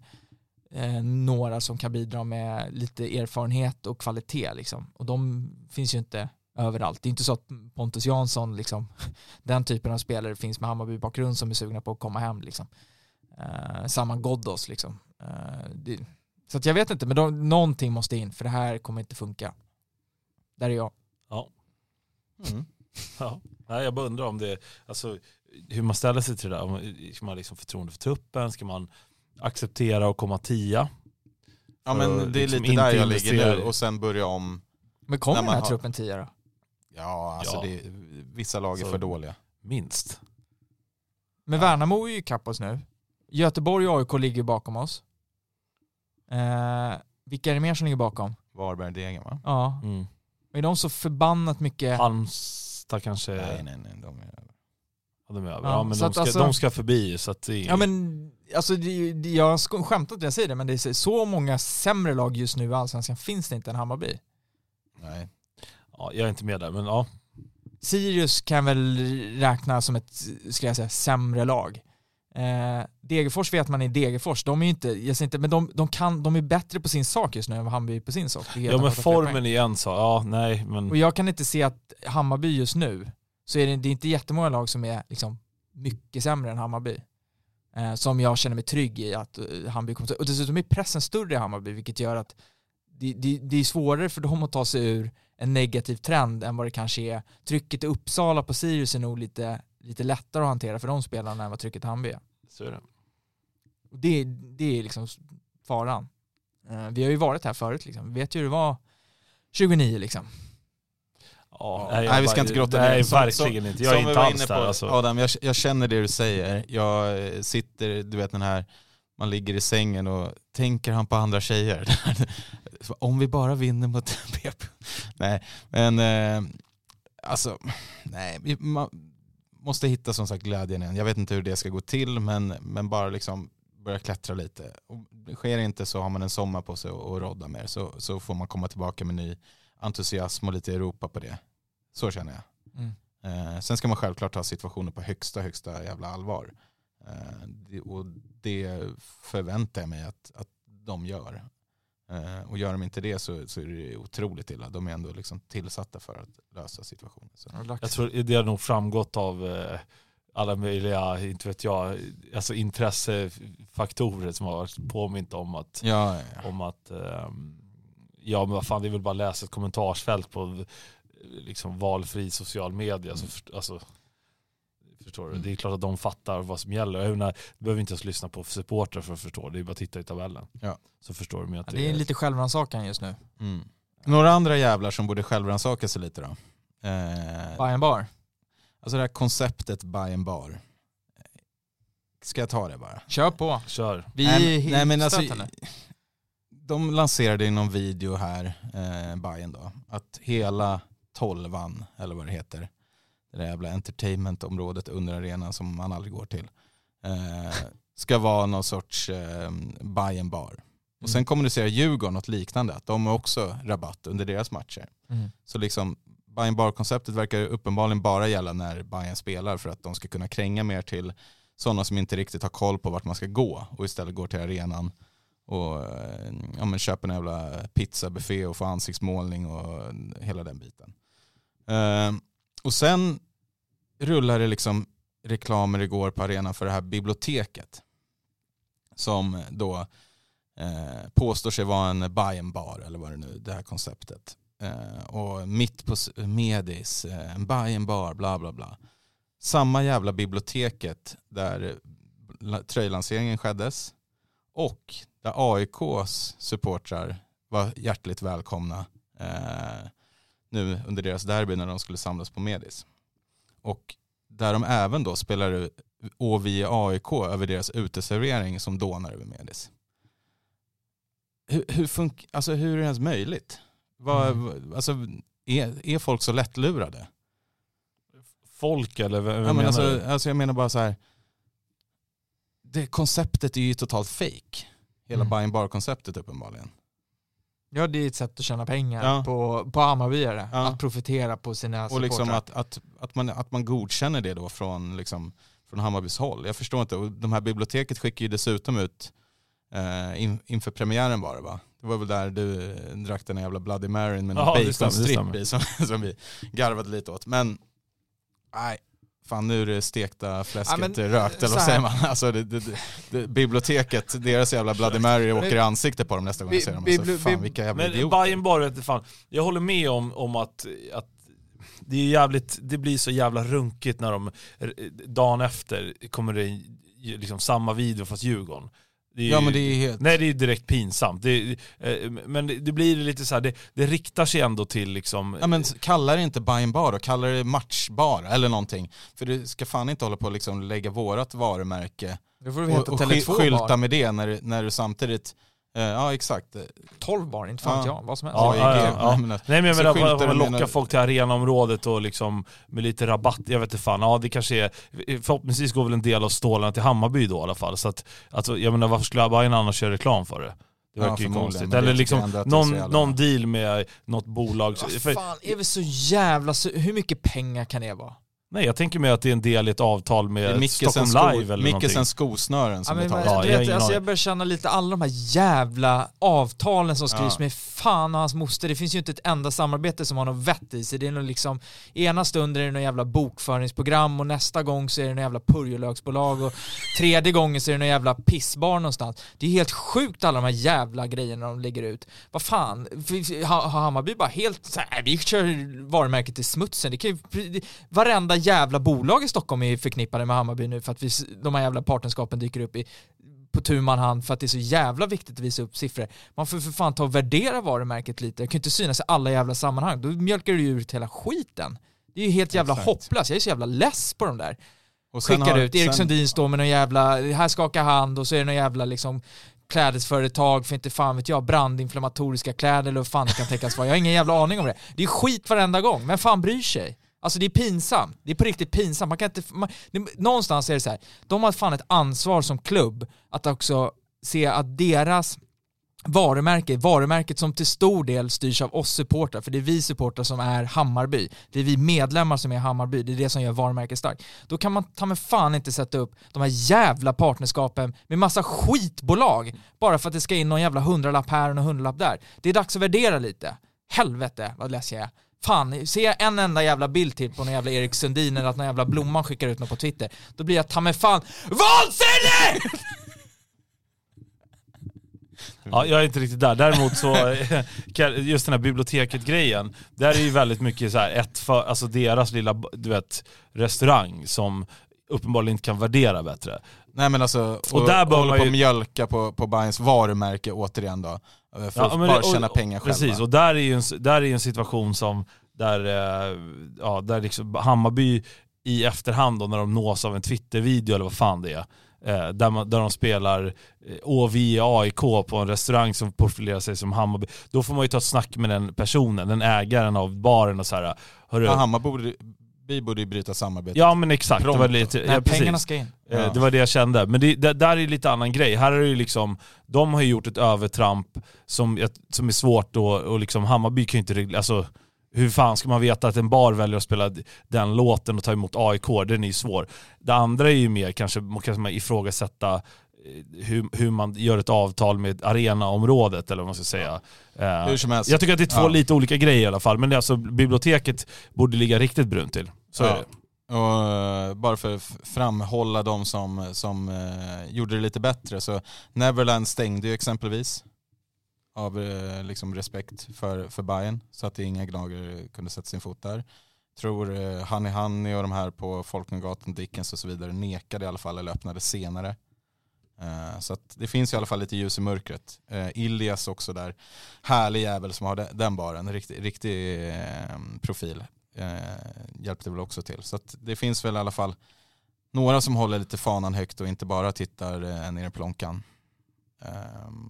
eh, några som kan bidra med lite erfarenhet och kvalitet liksom. Och de finns ju inte överallt. Det är inte så att Pontus Jansson, liksom, den typen av spelare finns med Hammarby-bakgrund som är sugna på att komma hem liksom. Eh, samma Ghoddos liksom. Eh, det, så att jag vet inte, men de, någonting måste in för det här kommer inte funka. Där är jag. Mm. Ja. Nej, jag bara undrar om det, alltså, hur man ställer sig till det där. Om Ska man liksom förtroende för truppen? Ska man acceptera och komma tia? Ja men att det är liksom lite där jag ligger nu och sen börja om. Men kommer den här har- truppen tia då? Ja alltså Ja. Det, vissa lag är Så- för dåliga. Minst. Men Ja. Värnamo är ju ikapp oss nu. Göteborg och AIK ligger bakom oss. Eh, vilka är det mer som ligger bakom? Varberg-Degen va? Ja. Mm. Är de så förbannat mycket... Halmstad kanske, Nej nej nej. De är... ja, de är över. Ja, Ja, men de att ska, alltså- de ska förbi så att det. Ja men, alltså det, det, jag sk- skämtar inte när jag säger det, men det är så- så många sämre lag just nu i Allsvenskan finns det inte än Hammarby. Nej. Ja, jag är inte med där, men ja. Sirius kan väl räkna som ett, skulle jag säga, sämre lag. Eh, Degerfors vet man är Degerfors, de är inte, jag inte, men de, de, kan, de är bättre på sin sak just nu än vad Hammarby är på sin sak. Ja men formen är en sak, ja nej men... Och jag kan inte se att Hammarby just nu, så är det, det är inte jättemånga lag som är liksom mycket sämre än Hammarby. Eh, som jag känner mig trygg i att eh, Hammarby kommer. Och dessutom är pressen större i Hammarby vilket gör att det, det, det är svårare för dem att ta sig ur en negativ trend än vad det kanske är. Trycket i Uppsala på Sirius är nog lite, lite lättare att hantera för de spelarna än vad trycket i Hammarby är. Så är det. Det, det är liksom faran. Eh, Vi har ju varit här förut liksom. Vi vet ju hur det var 29 liksom. Ja, Nej, jag vi ska inte grotta Nej, ner. Som- verkligen inte. Jag är som inte alls där. Alltså. Adam, jag, jag känner det du säger. Jag eh, sitter, du vet den här, man ligger i sängen och tänker han på andra tjejer? Om vi bara vinner mot BP. Nej, men eh, alltså, nej, man måste hitta som sagt glädjen igen. Jag vet inte hur det ska gå till, men, men bara liksom börja klättra lite. Och sker inte så har man en sommar på sig att rodda mer, så, så får man komma tillbaka med ny entusiasm och lite Europa på det. Så känner jag. Mm. Eh, sen ska man självklart ta situationen på högsta, högsta jävla allvar. Eh, och det förväntar jag mig att, att de gör. Eh, och gör de inte det så, så är det otroligt illa. De är ändå liksom tillsatta för att lösa situationen. Så. Jag tror det har nog framgått av eh, alla möjliga, inte vet jag, alltså intressefaktorer som har påmint om att, Ja, ja, ja. om att ehm, ja men vad fan det är väl bara läsa ett kommentarsfält på eh, liksom valfri social media. Så för, alltså, förstår du? Mm. Det är klart att de fattar vad som gäller. Jag menar, du behöver inte ens lyssna på supportrar för att förstå. Det är bara att titta i tabellen. Ja. Så förstår du. Med att Ja, det är lite självrannsakan just nu. Mm. Några andra jävlar som borde självrannsaka sig lite då. Eh, Bayern bar. alltså det här konceptet buy and bar. Ska jag ta det bara? Kör på. Kör. Vi nej, är men- nej, men alltså, de lanserade i någon video här, eh, Bayern då, att hela tolvan, eller vad det heter, det där jävla entertainmentområdet under arenan som man aldrig går till, eh, ska vara någon sorts eh, buy and bar. Och sen kommunicerar Djurgården något liknande, att de har också rabatt under deras matcher. Mm. Så liksom buy and bar-konceptet verkar uppenbarligen bara gälla när Bayern spelar för att de ska kunna kränga mer till sådana som inte riktigt har koll på vart man ska gå och istället går till arenan och eh, ja, men köper en jävla pizzabuffé och får ansiktsmålning och hela den biten. Eh, och sen rullar det liksom reklamer igår på arenan för det här biblioteket som då eh, påstår sig vara en buy and bar eller vad det nu det här konceptet. Eh, och mitt på Medis, eh, en buy and bar, bla bla bla. Samma jävla biblioteket där tröjlanseringen skeddes och där AIKs supportrar var hjärtligt välkomna eh, nu under deras derby när de skulle samlas på Medis. Och där de även då spelar å vi AIK över deras uteservering som dånar över Medis. Hur, hur, funk- alltså, hur är det ens möjligt? Vad, Mm. alltså, är, är folk så lättlurade? Folk eller vad Ja, vad men menar alltså, du? alltså jag menar bara så här. Det konceptet är ju totalt fake. Hela Mm. buy and bar-konceptet uppenbarligen. Ja det är ett sätt att tjäna pengar Ja. på, på Hammarbyare. Ja. Att profitera på sina Och liksom supportrar. att, att, att, man, att man godkänner det då från, liksom, från Hammarbys håll. Jag förstår inte. Och de här biblioteket skickar ju dessutom ut eh, in, inför premiären bara va? Det var väl där du eh, drack den jävla Bloody Mary med en det stämmer, det baconstrip i som, som vi garvade lite åt. Men nej, fan nu är det stekta fläsket Ja, men, rökt eller så vad säger man? Alltså det, det, det, biblioteket, deras jävla Bloody Mary åker i ansiktet på dem nästa gång jag ser dem. Alltså, fan vilka jävla Men idioter. Bayern bara fan. Jag håller med om, om att, att det, är jävligt, det blir så jävla runkigt när de dagen efter kommer det liksom samma video fast Djurgården. Det är Ja ju- men det är helt... Nej det är direkt pinsamt. Det, eh, men det, det blir lite så här, det, det riktar sig ändå till liksom... Ja men kalla det inte buy and bar då, kalla det matchbar eller någonting. För du ska fan inte hålla på att liksom lägga vårat varumärke Då får du och, och Tele2 sky- skylta med det när, du- när du samtidigt, ja exakt. 12 bar, inte fan Ja. jag, vad som helst. Ja, AEG. ja, ja. Nej, men jag menar med lockar något- folk till arenaområdet och liksom med lite rabatt, jag vet inte fan. Ja det kanske är, förhoppningsvis går väl en del av stålarna till Hammarby då i alla fall. Så att, alltså, jag menar varför skulle Bayern annars köra reklam för det? Det Ja, verkar ju förmodligen, konstigt. Eller liksom någon, någon deal med något bolag. Vad För, fan är vi så jävla, hur mycket pengar kan det vara? Nej, jag tänker mig att det är en del i ett avtal med Stockholm sko, Live eller någonting. Mickelsens skosnören Ja, som men, betalar. Ja, jag vet, alltså, jag börjar känna lite alla de här jävla avtalen som skrivs Ja. med fan och hans moster. Det finns ju inte ett enda samarbete som har något vett i sig. Det är nog liksom, ena stunden är det något jävla bokföringsprogram och nästa gång så är det något jävla purjolöksbolag och tredje gången så är det något jävla pissbar någonstans. Det är helt sjukt alla de här jävla grejerna de lägger ut. Vad fan, har har Hammarby bara helt så här, vi kör varumärket i smutsen. Det kan ju, varenda jävla bolag i Stockholm är förknippade med Hammarby nu för att vi, de här jävla partnerskapen dyker upp i, på tu man hand för att det är så jävla viktigt att visa upp siffror. Man får för fan ta och värdera varumärket lite. Det kan ju inte synas i alla jävla sammanhang. Då mjölkar du ju ut hela skiten. Det är ju helt jävla Exakt. hopplöst. Jag är så jävla less på de där. Och Skickar har- ut, Erik Sundin står med någon jävla, här skakar hand och så är det någon jävla liksom klädesföretag för inte fan vet jag, brandinflammatoriska kläder eller vad fan det kan tänkas vara. Jag har ingen jävla aning om det. Det är skit varenda gång, men fan bryr sig? Alltså det är pinsamt. Det är på riktigt pinsamt. Man kan inte, man, det, någonstans är det så här. de har fan ett ansvar som klubb att också se att deras varumärke, varumärket som till stor del styrs av oss supportrar, för det är vi supportrar som är Hammarby. Det är vi medlemmar som är Hammarby, det är det som gör varumärket starkt. Då kan man ta med fan inte sätta upp de här jävla partnerskapen med massa skitbolag bara för att det ska in någon jävla hundralapp här och någon hundralapp där. Det är dags att värdera lite. Helvete vad less jag är. Fan, ser jag en enda jävla bild till på någon jävla Erik Sundin eller att någon jävla Blomman skickar ut något på Twitter, då blir jag ta mig fan vansinnig! Ja, jag är inte riktigt där. Däremot så, kan- just den här biblioteket-grejen, där är ju väldigt mycket så här ett för, alltså deras lilla, du vet, restaurang som uppenbarligen inte kan värdera bättre. Nej men alltså, och, Och där håller man på ju- att mjölka på, på Bayerns varumärke återigen då. Eh, För Ja, att men bara och- tjäna pengar själva. Precis, och där är ju en, där är en situation som där, eh, ja, där liksom Hammarby i efterhand då när de nås av en Twitter-video eller vad fan det är, eh, där, man, där de spelar vi är AIK på en restaurang som profilerar sig som Hammarby, då får man ju ta ett snack med den personen, den ägaren av baren och så här. Hörru, Ja, Hammar borde, vi borde ju bryta samarbetet. ja men exakt, det var lite, Nej, ja, pengarna ska in. Ja. Det var det jag kände. Men det, det, där är ju lite annan grej. Här är det ju liksom, de har ju gjort ett övertramp som, som är svårt då, och liksom Hammarby kan ju inte alltså hur fan ska man veta att en bar väljer att spela den låten och ta emot AIK? Den är ju svår. Det andra är ju mer kanske, man kan man ifrågasätta hur, hur man gör ett avtal med arenaområdet eller vad man ska säga. Eh, Hur som helst. Jag tycker att det är två Ja. lite olika grejer i alla fall, men det alltså, biblioteket borde ligga riktigt brunt till. Så Ja. är det. Och eh, bara för att framhålla de som, som eh, gjorde det lite bättre så Neverland stängde ju exempelvis av eh, liksom respekt för, för Bayern så att inga gnagare kunde sätta sin fot där. Tror Honey Honey och de här på Folkungagatan, Dickens och så vidare nekade i alla fall eller öppnade senare. Eh, så det finns i alla fall lite ljus i mörkret. Eh, Ilias också där, härlig jävel som har de- den baren, riktig, riktig eh, profil hjälpte väl också till. Så det finns väl i alla fall några som håller lite fanan högt och inte bara tittar ner i plånkan.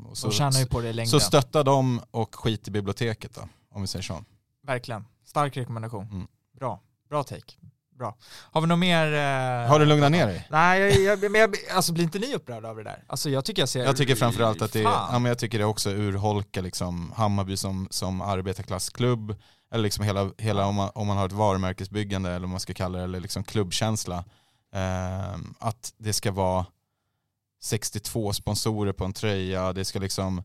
Och Så, tjänar ju på det i längden. så stötta dem och skit i biblioteket då, om vi säger så. Verkligen. Stark rekommendation. Mm. Bra. Bra take. Bra. Har vi något mer? Eh... Har du lugnat ner dig? Nej, jag, jag, men jag, alltså blir inte ni upprörda över det där? Alltså jag tycker jag ser... Jag tycker framförallt att det, Fan. ja, men jag tycker det också urholkar liksom Hammarby som, som arbetarklassklubb, eller liksom hela, hela om, man, om man har ett varumärkesbyggande eller vad man ska kalla det, eller liksom klubbkänsla. Ehm, att det ska vara 62 sponsorer på en tröja, det ska liksom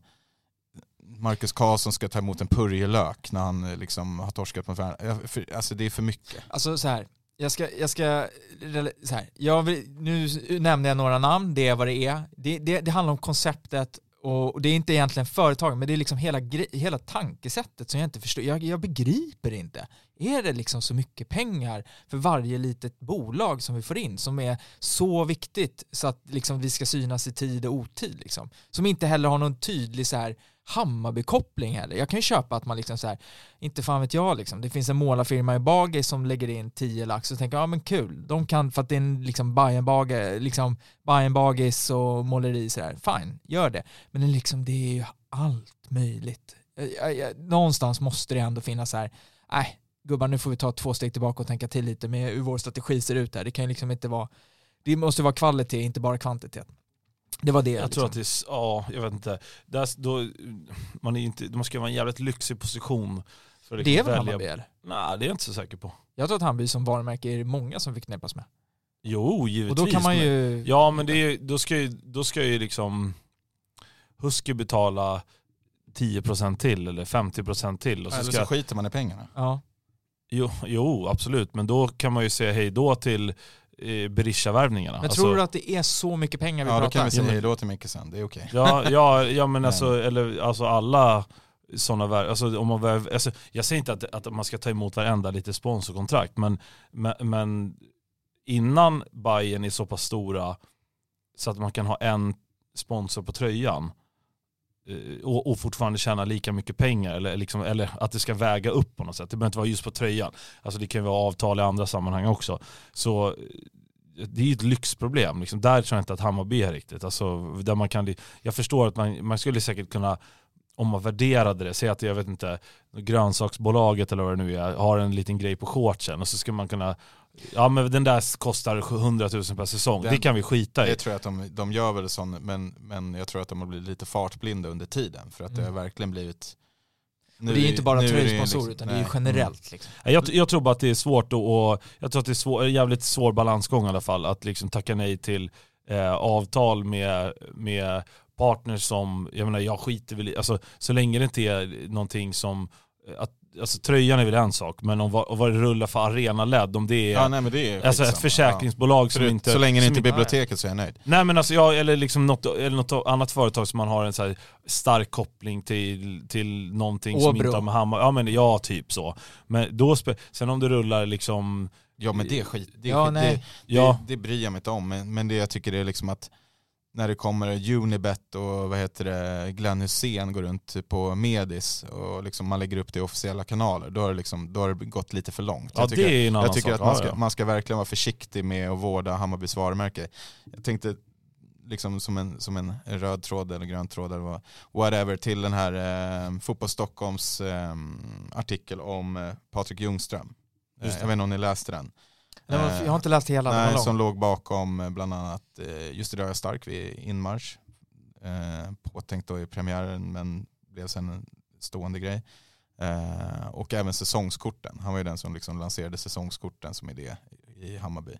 Marcus Karlsson ska ta emot en purjelök när han eh, liksom har torskat. Ja, för- Alltså det är för mycket. Alltså så här. Jag ska, jag ska, så här. Jag vill, nu nämnde jag några namn, det är vad det är. Det, det, det handlar om konceptet och det är inte egentligen företagen, men det är liksom hela, hela tankesättet som jag inte förstår. Jag, jag begriper inte. Är det liksom så mycket pengar för varje litet bolag som vi får in som är så viktigt så att liksom vi ska synas i tid och otid liksom? Som inte heller har någon tydlig så här Hammarby-koppling heller. Jag kan ju köpa att man liksom så här, inte fan vet jag liksom, det finns en målarfirma i Bagis som lägger in 10 lax och tänker ja men kul, de kan för att det är en liksom Bajen liksom Bajenbagis och måleri sådär, fine, gör det. Men det, är liksom, det är ju allt möjligt. Eh, jag, jag, någonstans måste det ändå finnas så här, nej gubbar nu får vi ta två steg tillbaka och tänka till lite med hur vår strategi ser ut här. Det kan ju liksom inte vara, det måste vara kvalitet, inte bara kvantitet. Det var det. Jag liksom. tror att det är, ja, jag vet inte. Där, då, man, är inte, man ska vara en jävligt lyxig position För att Det är liksom väl välja- Hammarby eller? Nej, det är jag inte så säker på. Jag tror att Hammarby som varumärke är det många som förknippas med. Jo, givetvis. Och då kan man men- ju... Ja men det är, då, ska ju, då ska ju liksom Husky betala 10% till eller 50% till. Och så Eller ska, så skiter man i pengarna. Ja. jo, jo absolut, men då kan man ju säga hej då till Berisha-värvningarna. Men Alltså- tror du att det är så mycket pengar vi Ja då pratar kan vi säga Ja, men- hej då till Micke sen, det är okej. Ja, ja, ja men alltså, eller, alltså alla sådana värv, alltså, om man värv, alltså, jag säger inte att, att man ska ta emot varenda lite sponsorkontrakt, men, men, men innan Bayern är så pass stora så att man kan ha en sponsor på tröjan eh, Eh, och, och fortfarande tjäna lika mycket pengar eller, liksom, eller att det ska väga upp på något sätt. Det behöver inte vara just på tröjan. Alltså det kan vara avtal i andra sammanhang också. Så eh, det är ju ett lyxproblem. Liksom. Där tror jag inte att Hammarby är riktigt. Alltså, där man kan, jag förstår att man, man skulle säkert kunna om man värderade det, säg att jag vet inte, grönsaksbolaget eller vad det nu är, har en liten grej på shortsen och så ska man kunna, ja men den där kostar 100 000 per säsong, Den- det kan vi skita i. Det tror jag att de, de gör väl sån, men, men jag tror att de har blivit lite fartblinda under tiden. För att det har Mm. verkligen blivit... Och det är ju inte bara nu är det ju tröjsponsor liksom- utan det är ju nej. generellt. Liksom. Jag, jag tror bara att det är svårt och, och jag tror att det är svår, jävligt svår balansgång i alla fall att liksom tacka nej till eh, avtal med, med partners som, jag menar jag skiter väl i, alltså så länge det inte är någonting som, att, alltså tröjan är väl en sak, men om vad, vad det rullar för arenaled, om det är Ja nej men det är alltså ett försäkringsbolag Ja. som Förut, inte... så länge det som inte är biblioteket så är jag nöjd. Nej men alltså, ja, eller liksom något, eller något annat företag som man har en så här stark koppling till, till någonting som Åbro. inte har med Hammar, ja men ja typ så. Men då, sen om det rullar liksom, Ja men det är skit. Det, är Ja, skit. nej. det, ja, det, det bryr jag mig inte om. Men, men det jag tycker är liksom att när det kommer Unibet och vad heter det, Glenn Hussein går runt på Medis och liksom man lägger upp det i officiella kanaler, då har det, liksom, då har det gått lite för långt. ja jag tycker, det är en annan jag tycker sak. att man ska, ja. man ska verkligen vara försiktig med att vårda Hammarbys varumärke. Jag tänkte liksom som en, som en röd tråd eller grön tråd eller vad, whatever till den här eh, Fotboll Stockholms eh, artikel om eh, Patrik Ljungström. Eh, jag vet inte om ni läste den. Jag har inte läst hela, Nej, som låg bakom eh, bland annat eh, Just idag är jag stark vid inmarsch. Eh, påtänkt då i premiären men blev sen en stående grej. Och även säsongskorten. Han var ju den som liksom lanserade säsongskorten som idé i Hammarby.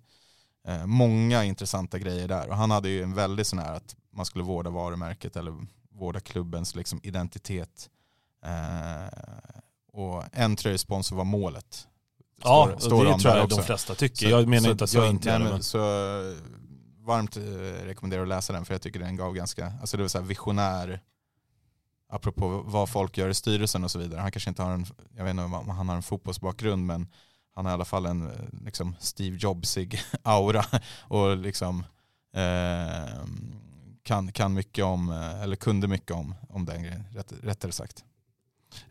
Många intressanta grejer där och han hade ju en väldigt sån här att man skulle vårda varumärket eller vårda klubbens liksom identitet. Och en tröjsponsor var målet. Ja, Står- står det tror jag också. de flesta tycker. Så- jag menar så- inte att så- jag inte gör det. men Så eh, varmt eh, rekommenderar att läsa den för jag tycker den gav ganska, alltså det var så här visionär, apropå vad folk gör i styrelsen och så vidare. Han kanske inte har en, jag vet inte om han har en fotbollsbakgrund men han har i alla fall en eh, liksom Steve Jobsig aura och liksom eh, kan, kan mycket om, eller kunde mycket om, om den grejen, rätt, rättare sagt.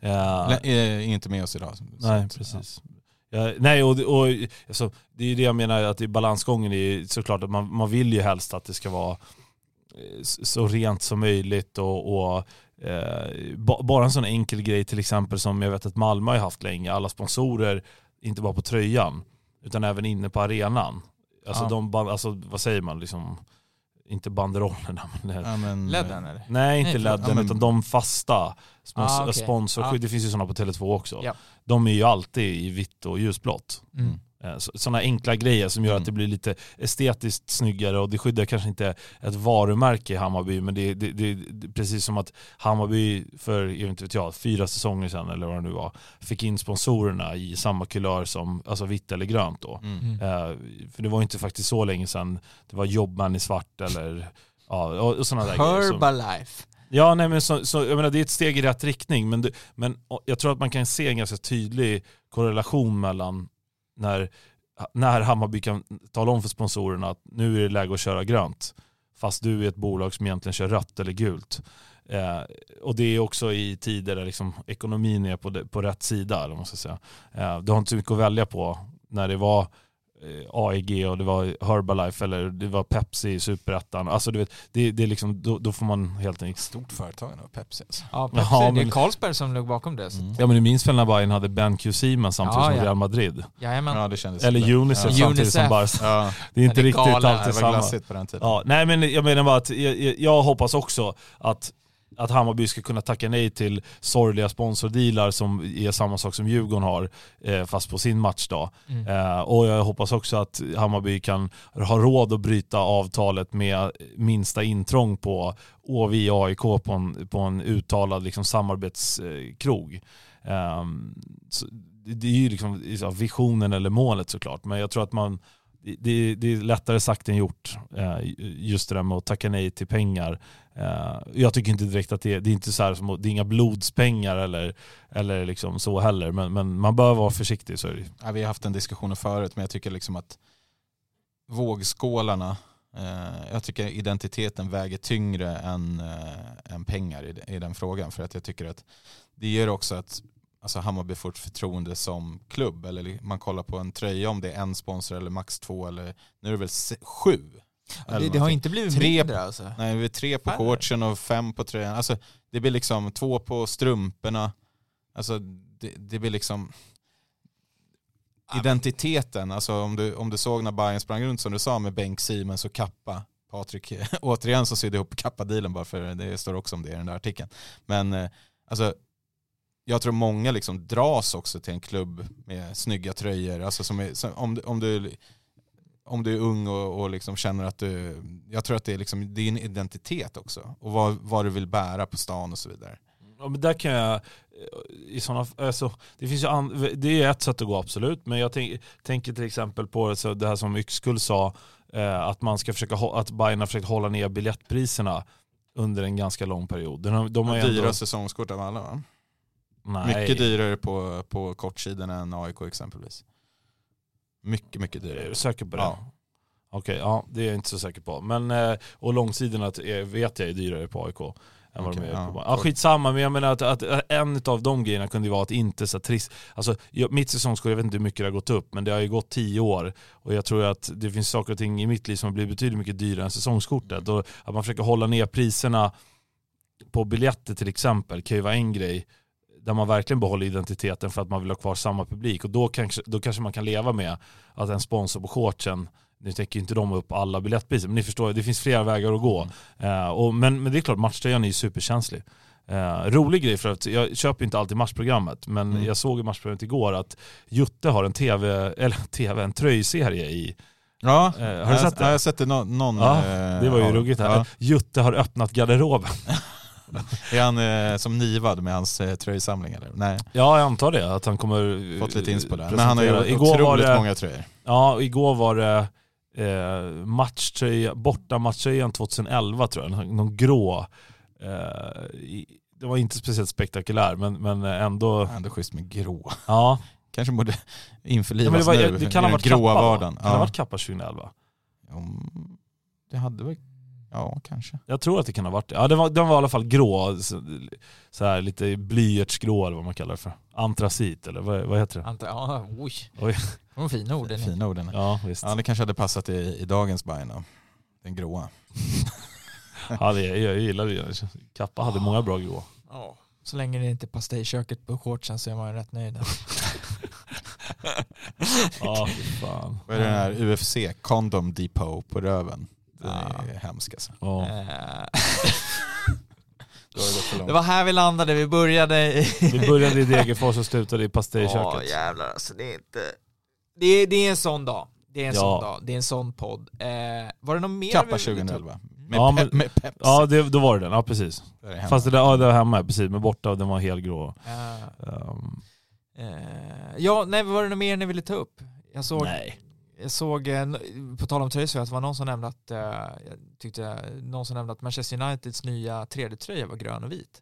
ja, Är inte med oss idag. Nej, precis. Ja, nej, och, och alltså, det är ju det jag menar, att i balansgången är såklart att man, man vill ju helst att det ska vara eh, så rent som möjligt och, och eh, ba, bara en sån enkel grej till exempel som jag vet att Malmö har haft länge, alla sponsorer, inte bara på tröjan, utan även inne på arenan. Alltså, Ja. de, alltså vad säger man, liksom, inte banderollerna, men Ja, men, Ledden eller? Nej, inte Nej, ledden, Ja, men- utan de fasta Ah, okej. sponsorskydd. Ja. Det finns ju sådana på Tele2 också. Ja. De är ju alltid i vitt och ljusblått. Mm. Sådana enkla grejer som gör Mm. att det blir lite estetiskt snyggare och det skyddar kanske inte ett varumärke i Hammarby men det, det, det, det är precis som att Hammarby för, jag vet inte vet jag, fyra säsonger sedan eller vad det nu var, fick in sponsorerna i samma kulör som, alltså vitt eller grönt då. Mm. Mm. Eh, för det var inte faktiskt så länge sedan det var Jobman i svart eller ja, och, och sådana där grejer. som- Herbalife. Ja, nej, men så, så, jag menar, det är ett steg i rätt riktning, men, det, men jag tror att man kan se en ganska tydlig korrelation mellan när, när Hammarby kan tala om för sponsorerna att nu är det läge att köra grönt, fast du är ett bolag som egentligen kör rött eller gult. Eh, och det är också i tider där liksom ekonomin är på, på rätt sida. Eller man ska säga. Eh, du har inte så mycket att välja på när det var eh, AEG och det var Herbalife eller det var Pepsi i Superettan. Alltså du vet, det, det är liksom, då, då får man helt enkelt Stort företag nu, Pepsi alltså. Ja, Pepsi, Ja, det är men- Carlsberg som låg bakom det. Mm. Ja men du minns väl när Bayern hade Ben Seaman samtidigt Ja, som ja. Real Madrid? Jajamän. Ja det kändes Eller Unicef Ja. samtidigt Unicef. som Barca. Ja, Det är inte det är riktigt galet. det alltid var samma. glassigt på den tiden. Ja, nej men jag menar bara att jag, jag- jag hoppas också att att Hammarby ska kunna tacka nej till sorgliga sponsordealar som är samma sak som Djurgården har, eh, fast på sin matchdag. Mm. Eh, och jag hoppas också att Hammarby kan ha råd att bryta avtalet med minsta intrång på Åvi AIK på en, på en uttalad liksom, samarbetskrog. Eh, så det är ju liksom visionen eller målet såklart, men jag tror att man det, det är lättare sagt än gjort, eh, just det där med att tacka nej till pengar. Eh, jag tycker inte direkt att det, det är inte så här som, det är inga blodspengar eller, eller liksom så heller, men, men man bör vara försiktig. Så. Ja, vi har haft den diskussionen förut, men jag tycker liksom att vågskålarna, eh, jag tycker identiteten väger tyngre än, eh, än pengar i, i den frågan. För att jag tycker att det ger också att alltså Hammarby får ett förtroende som klubb. Eller man kollar på en tröja om det är en sponsor eller max två eller nu är det väl se, sju. Ja, det, det har inte blivit Tre- mindre alltså. Nej, vi är tre på coachen och fem på tröjan. Alltså, det blir liksom två på strumporna. Alltså, det, det blir liksom identiteten. Alltså, om, du, om du såg när Bayern sprang runt som du sa med Bengt Siemens och Kappa. Patrik, återigen så sydde ihop Kappa-dealen bara för det står också om det i den där artikeln. Men eh, alltså, jag tror många liksom dras också till en klubb med snygga tröjor. Alltså som är, som, om, om, du, om du är ung och, och liksom känner att du... Jag tror att det är, liksom, det är en identitet också. Och vad, vad du vill bära på stan och så vidare. Ja, men där kan jag, eh, i såna, alltså, det finns ju an, det är ett sätt att gå absolut, men jag tänk, tänker till exempel på så det här som Yxkull sa, eh, att man ska försöka, att Bayern har försökt hålla ner biljettpriserna under en ganska lång period. De, de har Dyra ändå, säsongskort av alla va? nej, Mycket dyrare på, på kortsidan än AIK exempelvis. Mycket, mycket Är dyrare. du säker på det? Ja. Okej, ja det är jag inte så säker på. Men, eh, och långsidorna är- vet jag är dyrare på AIK. Än vad Okej, de är ja. på ja, skitsamma, men jag menar att, att en av de grejerna kunde ju vara att inte så trist. Alltså, jag, mitt säsongskort, jag vet inte hur mycket det har gått upp, men det har ju gått tio år. Och jag tror att det finns saker och ting i mitt liv som har blivit betydligt mycket dyrare än säsongskortet. Och att man försöker hålla ner priserna på biljetter till exempel kan ju vara en grej där man verkligen behåller identiteten för att man vill ha kvar samma publik. Och då kanske, då kanske man kan leva med att en sponsor på shortsen, nu täcker ju inte de upp alla biljettpriser, men ni förstår, det finns flera vägar att gå. Eh, och, men, men det är klart, matchtröjan är ju superkänslig. Eh, rolig grej för att jag köper inte alltid matchprogrammet, men Mm. jag såg i matchprogrammet igår att Jutte har en tv, eller tv, en tröjserie i. Ja, Eh, har du sett det? Ja, jag har sett det nå- någon... Ja, Det var ju ja, ruggigt här. Ja. Jutte har öppnat garderoben. Är han eh, som nivad med hans eh, tröjsamling eller? Nej, Ja, jag antar det. Att han kommer fått lite inspo där. eh, Men han har ju Igår otroligt det, många tröjor. Ja, igår var det eh, matchtröja, borta matchtröjan 2011 tror jag. Någon, grå. Eh, i, det var inte speciellt spektakulär men, men ändå, Ändå schysst med grå. ja. Kanske borde ja införlivas det, var, nu det kan i den gråa Kappa va? vardagen. Kan det ha Ja. varit Kappa 2011? Mm, det hade väl... Ja, kanske. Jag tror att det kan ha varit det. Ja, den var, den var i alla fall grå. Så, så här lite blyertsgrå eller vad man kallar det för. Antracit eller vad, vad heter det? Anta, ja, oj. Oj. De fina orden. Fina orden. Ja, visst. Ja, det kanske hade passat i, i dagens Bayern då. Den gråa. Ja, det, jag gillar det. Kappa hade många bra grå. Ja. Så länge det inte är pastejköket på shortsen så är man rätt nöjd. Ja, fan. Vad är det den här UFC, Condom Depot på röven? Den är Ja. hemsk alltså. Ja. Eh, det. Det var här vi landade, vi började i... Vi började i Degerfors och slutade i Ja pastejköket. jävlar alltså, det är inte... Det är, det är en sån dag. Det är en Ja. sån dag, det är en sån podd. Eh, var det något mer Kappa vi ville ta upp? 2011. Med, Ja, pe- men- med Pepsi. Ja, det, då var det den. Ja, precis. Är hemma. Fast det där, ja, det var hemma, precis. Men borta och den var helgrå. Eh, Um, eh, ja, nej, var det något mer ni ville ta upp? Jag såg, nej. Jag såg eh, på tal om tröjor, att det var någon som nämnde att, eh, jag tyckte, någon som nämnde att Manchester Uniteds nya 3D-tröja var grön och vit.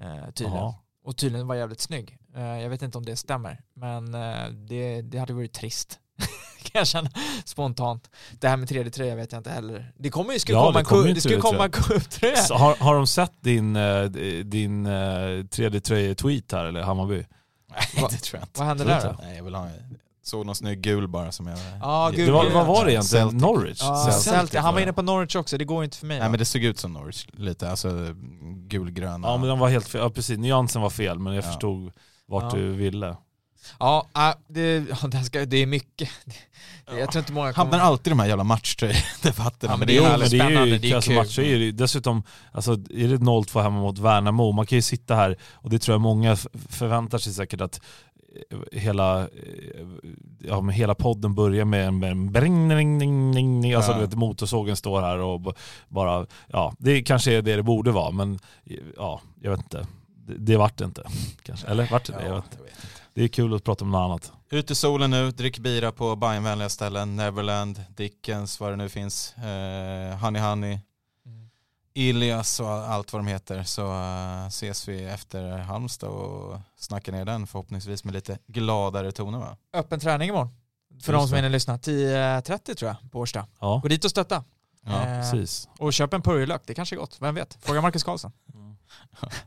Eh, tydligen. Jaha. Och tydligen var jävligt snygg. Eh, jag vet inte om det stämmer, men eh, det, det hade varit trist. kan jag känna spontant. Det här med 3D-tröja vet jag inte heller. Det kommer ju, ska Ja, komma det en ku- ju det 3D-tröja. komma en cuptröja. Så Har, har de sett din, eh, din eh, 3D-tröje-tweet här, eller Hammarby? Nej, det tror jag inte. Vad hände där då? Nej, jag vill ha såg någon snygg gul bara som jag... Ja, gul. Det var, vad var det egentligen? Celtic. Norwich? Ja, Celtic Celtic. Han var inne på Norwich också, det går inte för mig. Nej men det såg ut som Norwich lite, alltså gulgröna. Ja men den var helt fel, ja precis, nyansen var fel men jag Ja. förstod vart Ja. du ville. Ja, äh, det, det, ska, det är mycket. Jag tror inte många Hamnar kommer... alltid i de här jävla matchtröjdebatterna. Ja, men det är men det är spännande, det är kul. matcher är ju dessutom, alltså är det 0-2 hemma mot Värnamo, man kan ju sitta här och det tror jag många förväntar sig säkert att hela, ja, men hela podden börjar med en, med en bring, ding, ding. alltså Ja. du vet motorsågen står här och bara, ja det kanske är det det borde vara men ja, jag vet inte. Det, det vart det inte kanske, eller vart det det? Jag vet. inte. jag vet inte. Det är kul att prata om något annat. Ut i solen nu, drick bira på Bajenvänliga ställen, Neverland, Dickens, vad det nu finns, eh, Honey Honey. Ilias och allt vad de heter. Så eh, ses vi efter Halmstad och snackar ner den förhoppningsvis med lite gladare toner va? Öppen träning imorgon. För Just de som hinner lyssna. 10.30 tror jag på Årsta. Ja, Gå dit och stötta. Ja. Eh, precis. och köp en purjolök, det kanske är gott. Vem vet? Fråga Marcus Karlsson.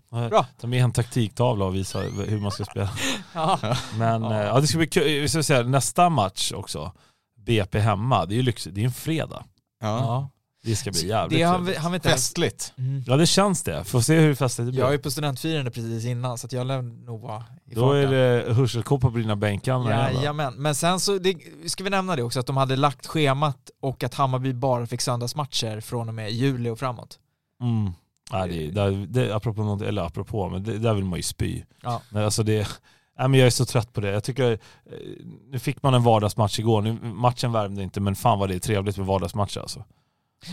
Bra. Bra. Ta med en taktiktavla och visa hur man ska spela. Ja. Men Ja. ja. ja, det ska bli kul. Vi ska säga, nästa match också, BP hemma, det är ju lyxigt. Det är en fredag. Ja. Det ska bli jävligt Det han vet inte. Festligt. Mm. Ja det känns det. Får se hur festligt det blir. Jag är på studentfirande precis innan så jag lär nog vara i Då är farten. det hörselkåpor på dina bänkar. Ja, Jajamän, men sen så det, ska vi nämna det också att de hade lagt schemat och att Hammarby bara fick söndagsmatcher från och med juli och framåt. mm. Nej, det, det, det, apropå något, eller apropå, men det, där vill man ju spy. Ja. Men alltså det, nej, men jag är så trött på det. Jag tycker, eh, nu fick man en vardagsmatch igår. Nu, matchen värmde inte, men fan vad det är trevligt med vardagsmatcher alltså.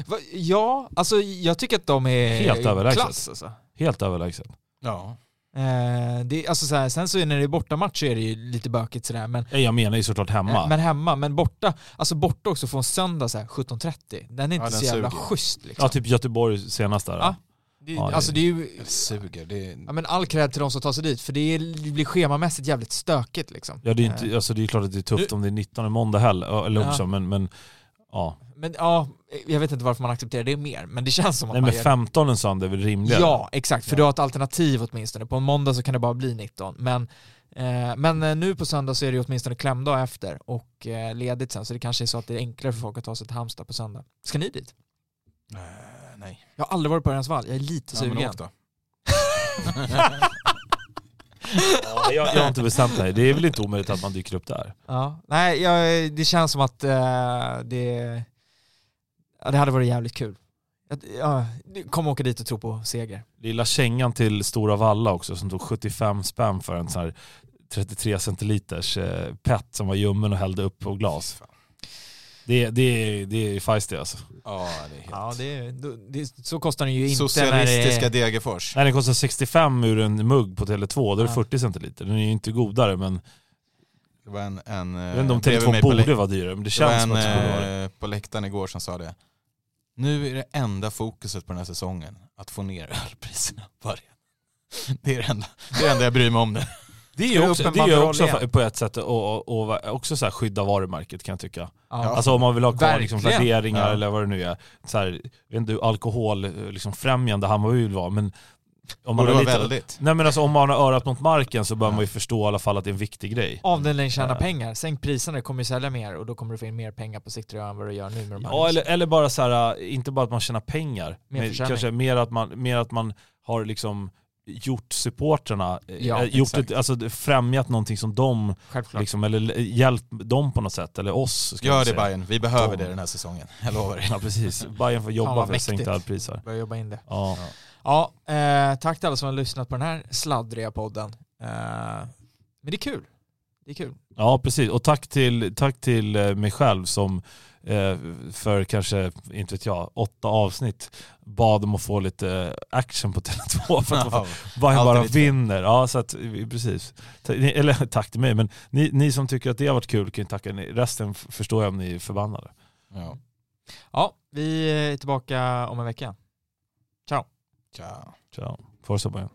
Va, ja, alltså jag tycker att de är Helt överlägset. klass alltså. Helt överlägset. Ja. Eh, det, alltså så här, sen så är när det är bortamatch så är det ju lite bökigt sådär men, Nej, Jag menar ju såklart hemma. eh, men hemma, men borta, alltså borta också få en söndag så här 17.30, den är inte Ja, så den jävla suger. schysst liksom. ja, typ Göteborg senast där. Ja. det, ja, det- alltså det är ju, Det suger. Det är... ja, men all cred till de som tar sig dit för det, är, det blir schemamässigt jävligt stökigt liksom. Ja det är, Eh, inte, alltså det är klart att det är tufft om det är 19 måndag heller, eller Ja. också, men, men ja. Men ja, jag vet inte varför man accepterar det mer, men det känns som att Nej man men gör 15 en söndag är väl rimligare? Ja, exakt. För Ja. du har ett alternativ åtminstone. På en måndag så kan det bara bli 19. Men, eh, men eh, nu på söndag så är det ju åtminstone klämdag efter och eh, ledigt sen. Så det kanske är så att det är enklare för folk att ta sig till Halmstad på söndag. Ska ni dit? Eh, nej. Jag har aldrig varit på Örjansvall. Jag är lite Ja, men sugen. Ja, jag, jag har inte bestämt mig. Det är väl inte omöjligt att man dyker upp där. Ja. Nej, jag, det känns som att eh, det, ja, det hade varit jävligt kul. Jag, ja, kom åka dit och tro på seger. Lilla kängan till Stora Valla också som tog 75 spänn för en sån här 33 centiliters eh, pet som var ljummen och hällde upp på glas. Det, det, det är feisty alltså. Ja, det är helt... Ja, det, det, så kostar den ju inte Socialistiska när det Degerfors. Nej den kostar 65 ur en mugg på Tele2, då är det Ja. 40 centiliter. Den är ju inte godare men Det var en... en jag vet inte om bredvid Tele2 mig på borde vara dyrare men det Det var känns som att det skulle vara det. eh, på läktaren igår som sa det. Nu är det enda fokuset på den här säsongen att få ner ölpriserna. Varje. Det är det enda, det är det enda jag bryr mig om nu. Det är ju du också, det är också på ett sätt och, och, också så skydda varumärket kan jag tycka. Ja. Alltså om man vill ha kvar liksom värderingar Ja. eller vad det nu är. Så här, vet inte hur alkohol liksom främjande Hammarby vill vara men om man har lite, väldigt. Nej men alltså om man har örat mot marken så bör Ja. man ju förstå i alla fall att det är en viktig grej. Avdelningen tjänar Ja. pengar, sänk priserna, det kommer ju sälja mer och då kommer du få in mer pengar på sikt än vad du gör nu med de här. Ja eller, eller bara så här, inte bara att man tjänar pengar, Mer men kanske mer att man, mer att man har liksom gjort supporterna, eh, Ja, gjort exakt. ett, alltså främjat någonting som de, liksom, eller hjälpt dem på något sätt, eller oss. Gör det. Bayern. vi behöver De. det den här säsongen. Jag lovar er. Ja precis, Bayern får jobba för sänkta ölpriser. Börja jobba in det. Ja. Ja, eh, tack till alla som har lyssnat på den här sladdriga podden. Eh, men det är kul. Det är kul. ja precis, och tack till, tack till eh, mig själv som eh, för kanske, inte vet jag, åtta avsnitt bad om att få lite action på Tele2 för att Ja. Bayern Alltid bara vinner. Ja, så att, vi- precis. Eller tack till mig, men ni, ni som tycker att det har varit kul kan ju tacka. Ni- Resten förstår jag om ni är förbannade. Ja. Ja, vi är tillbaka om en vecka. Tja. Ciao. Forza Bayern.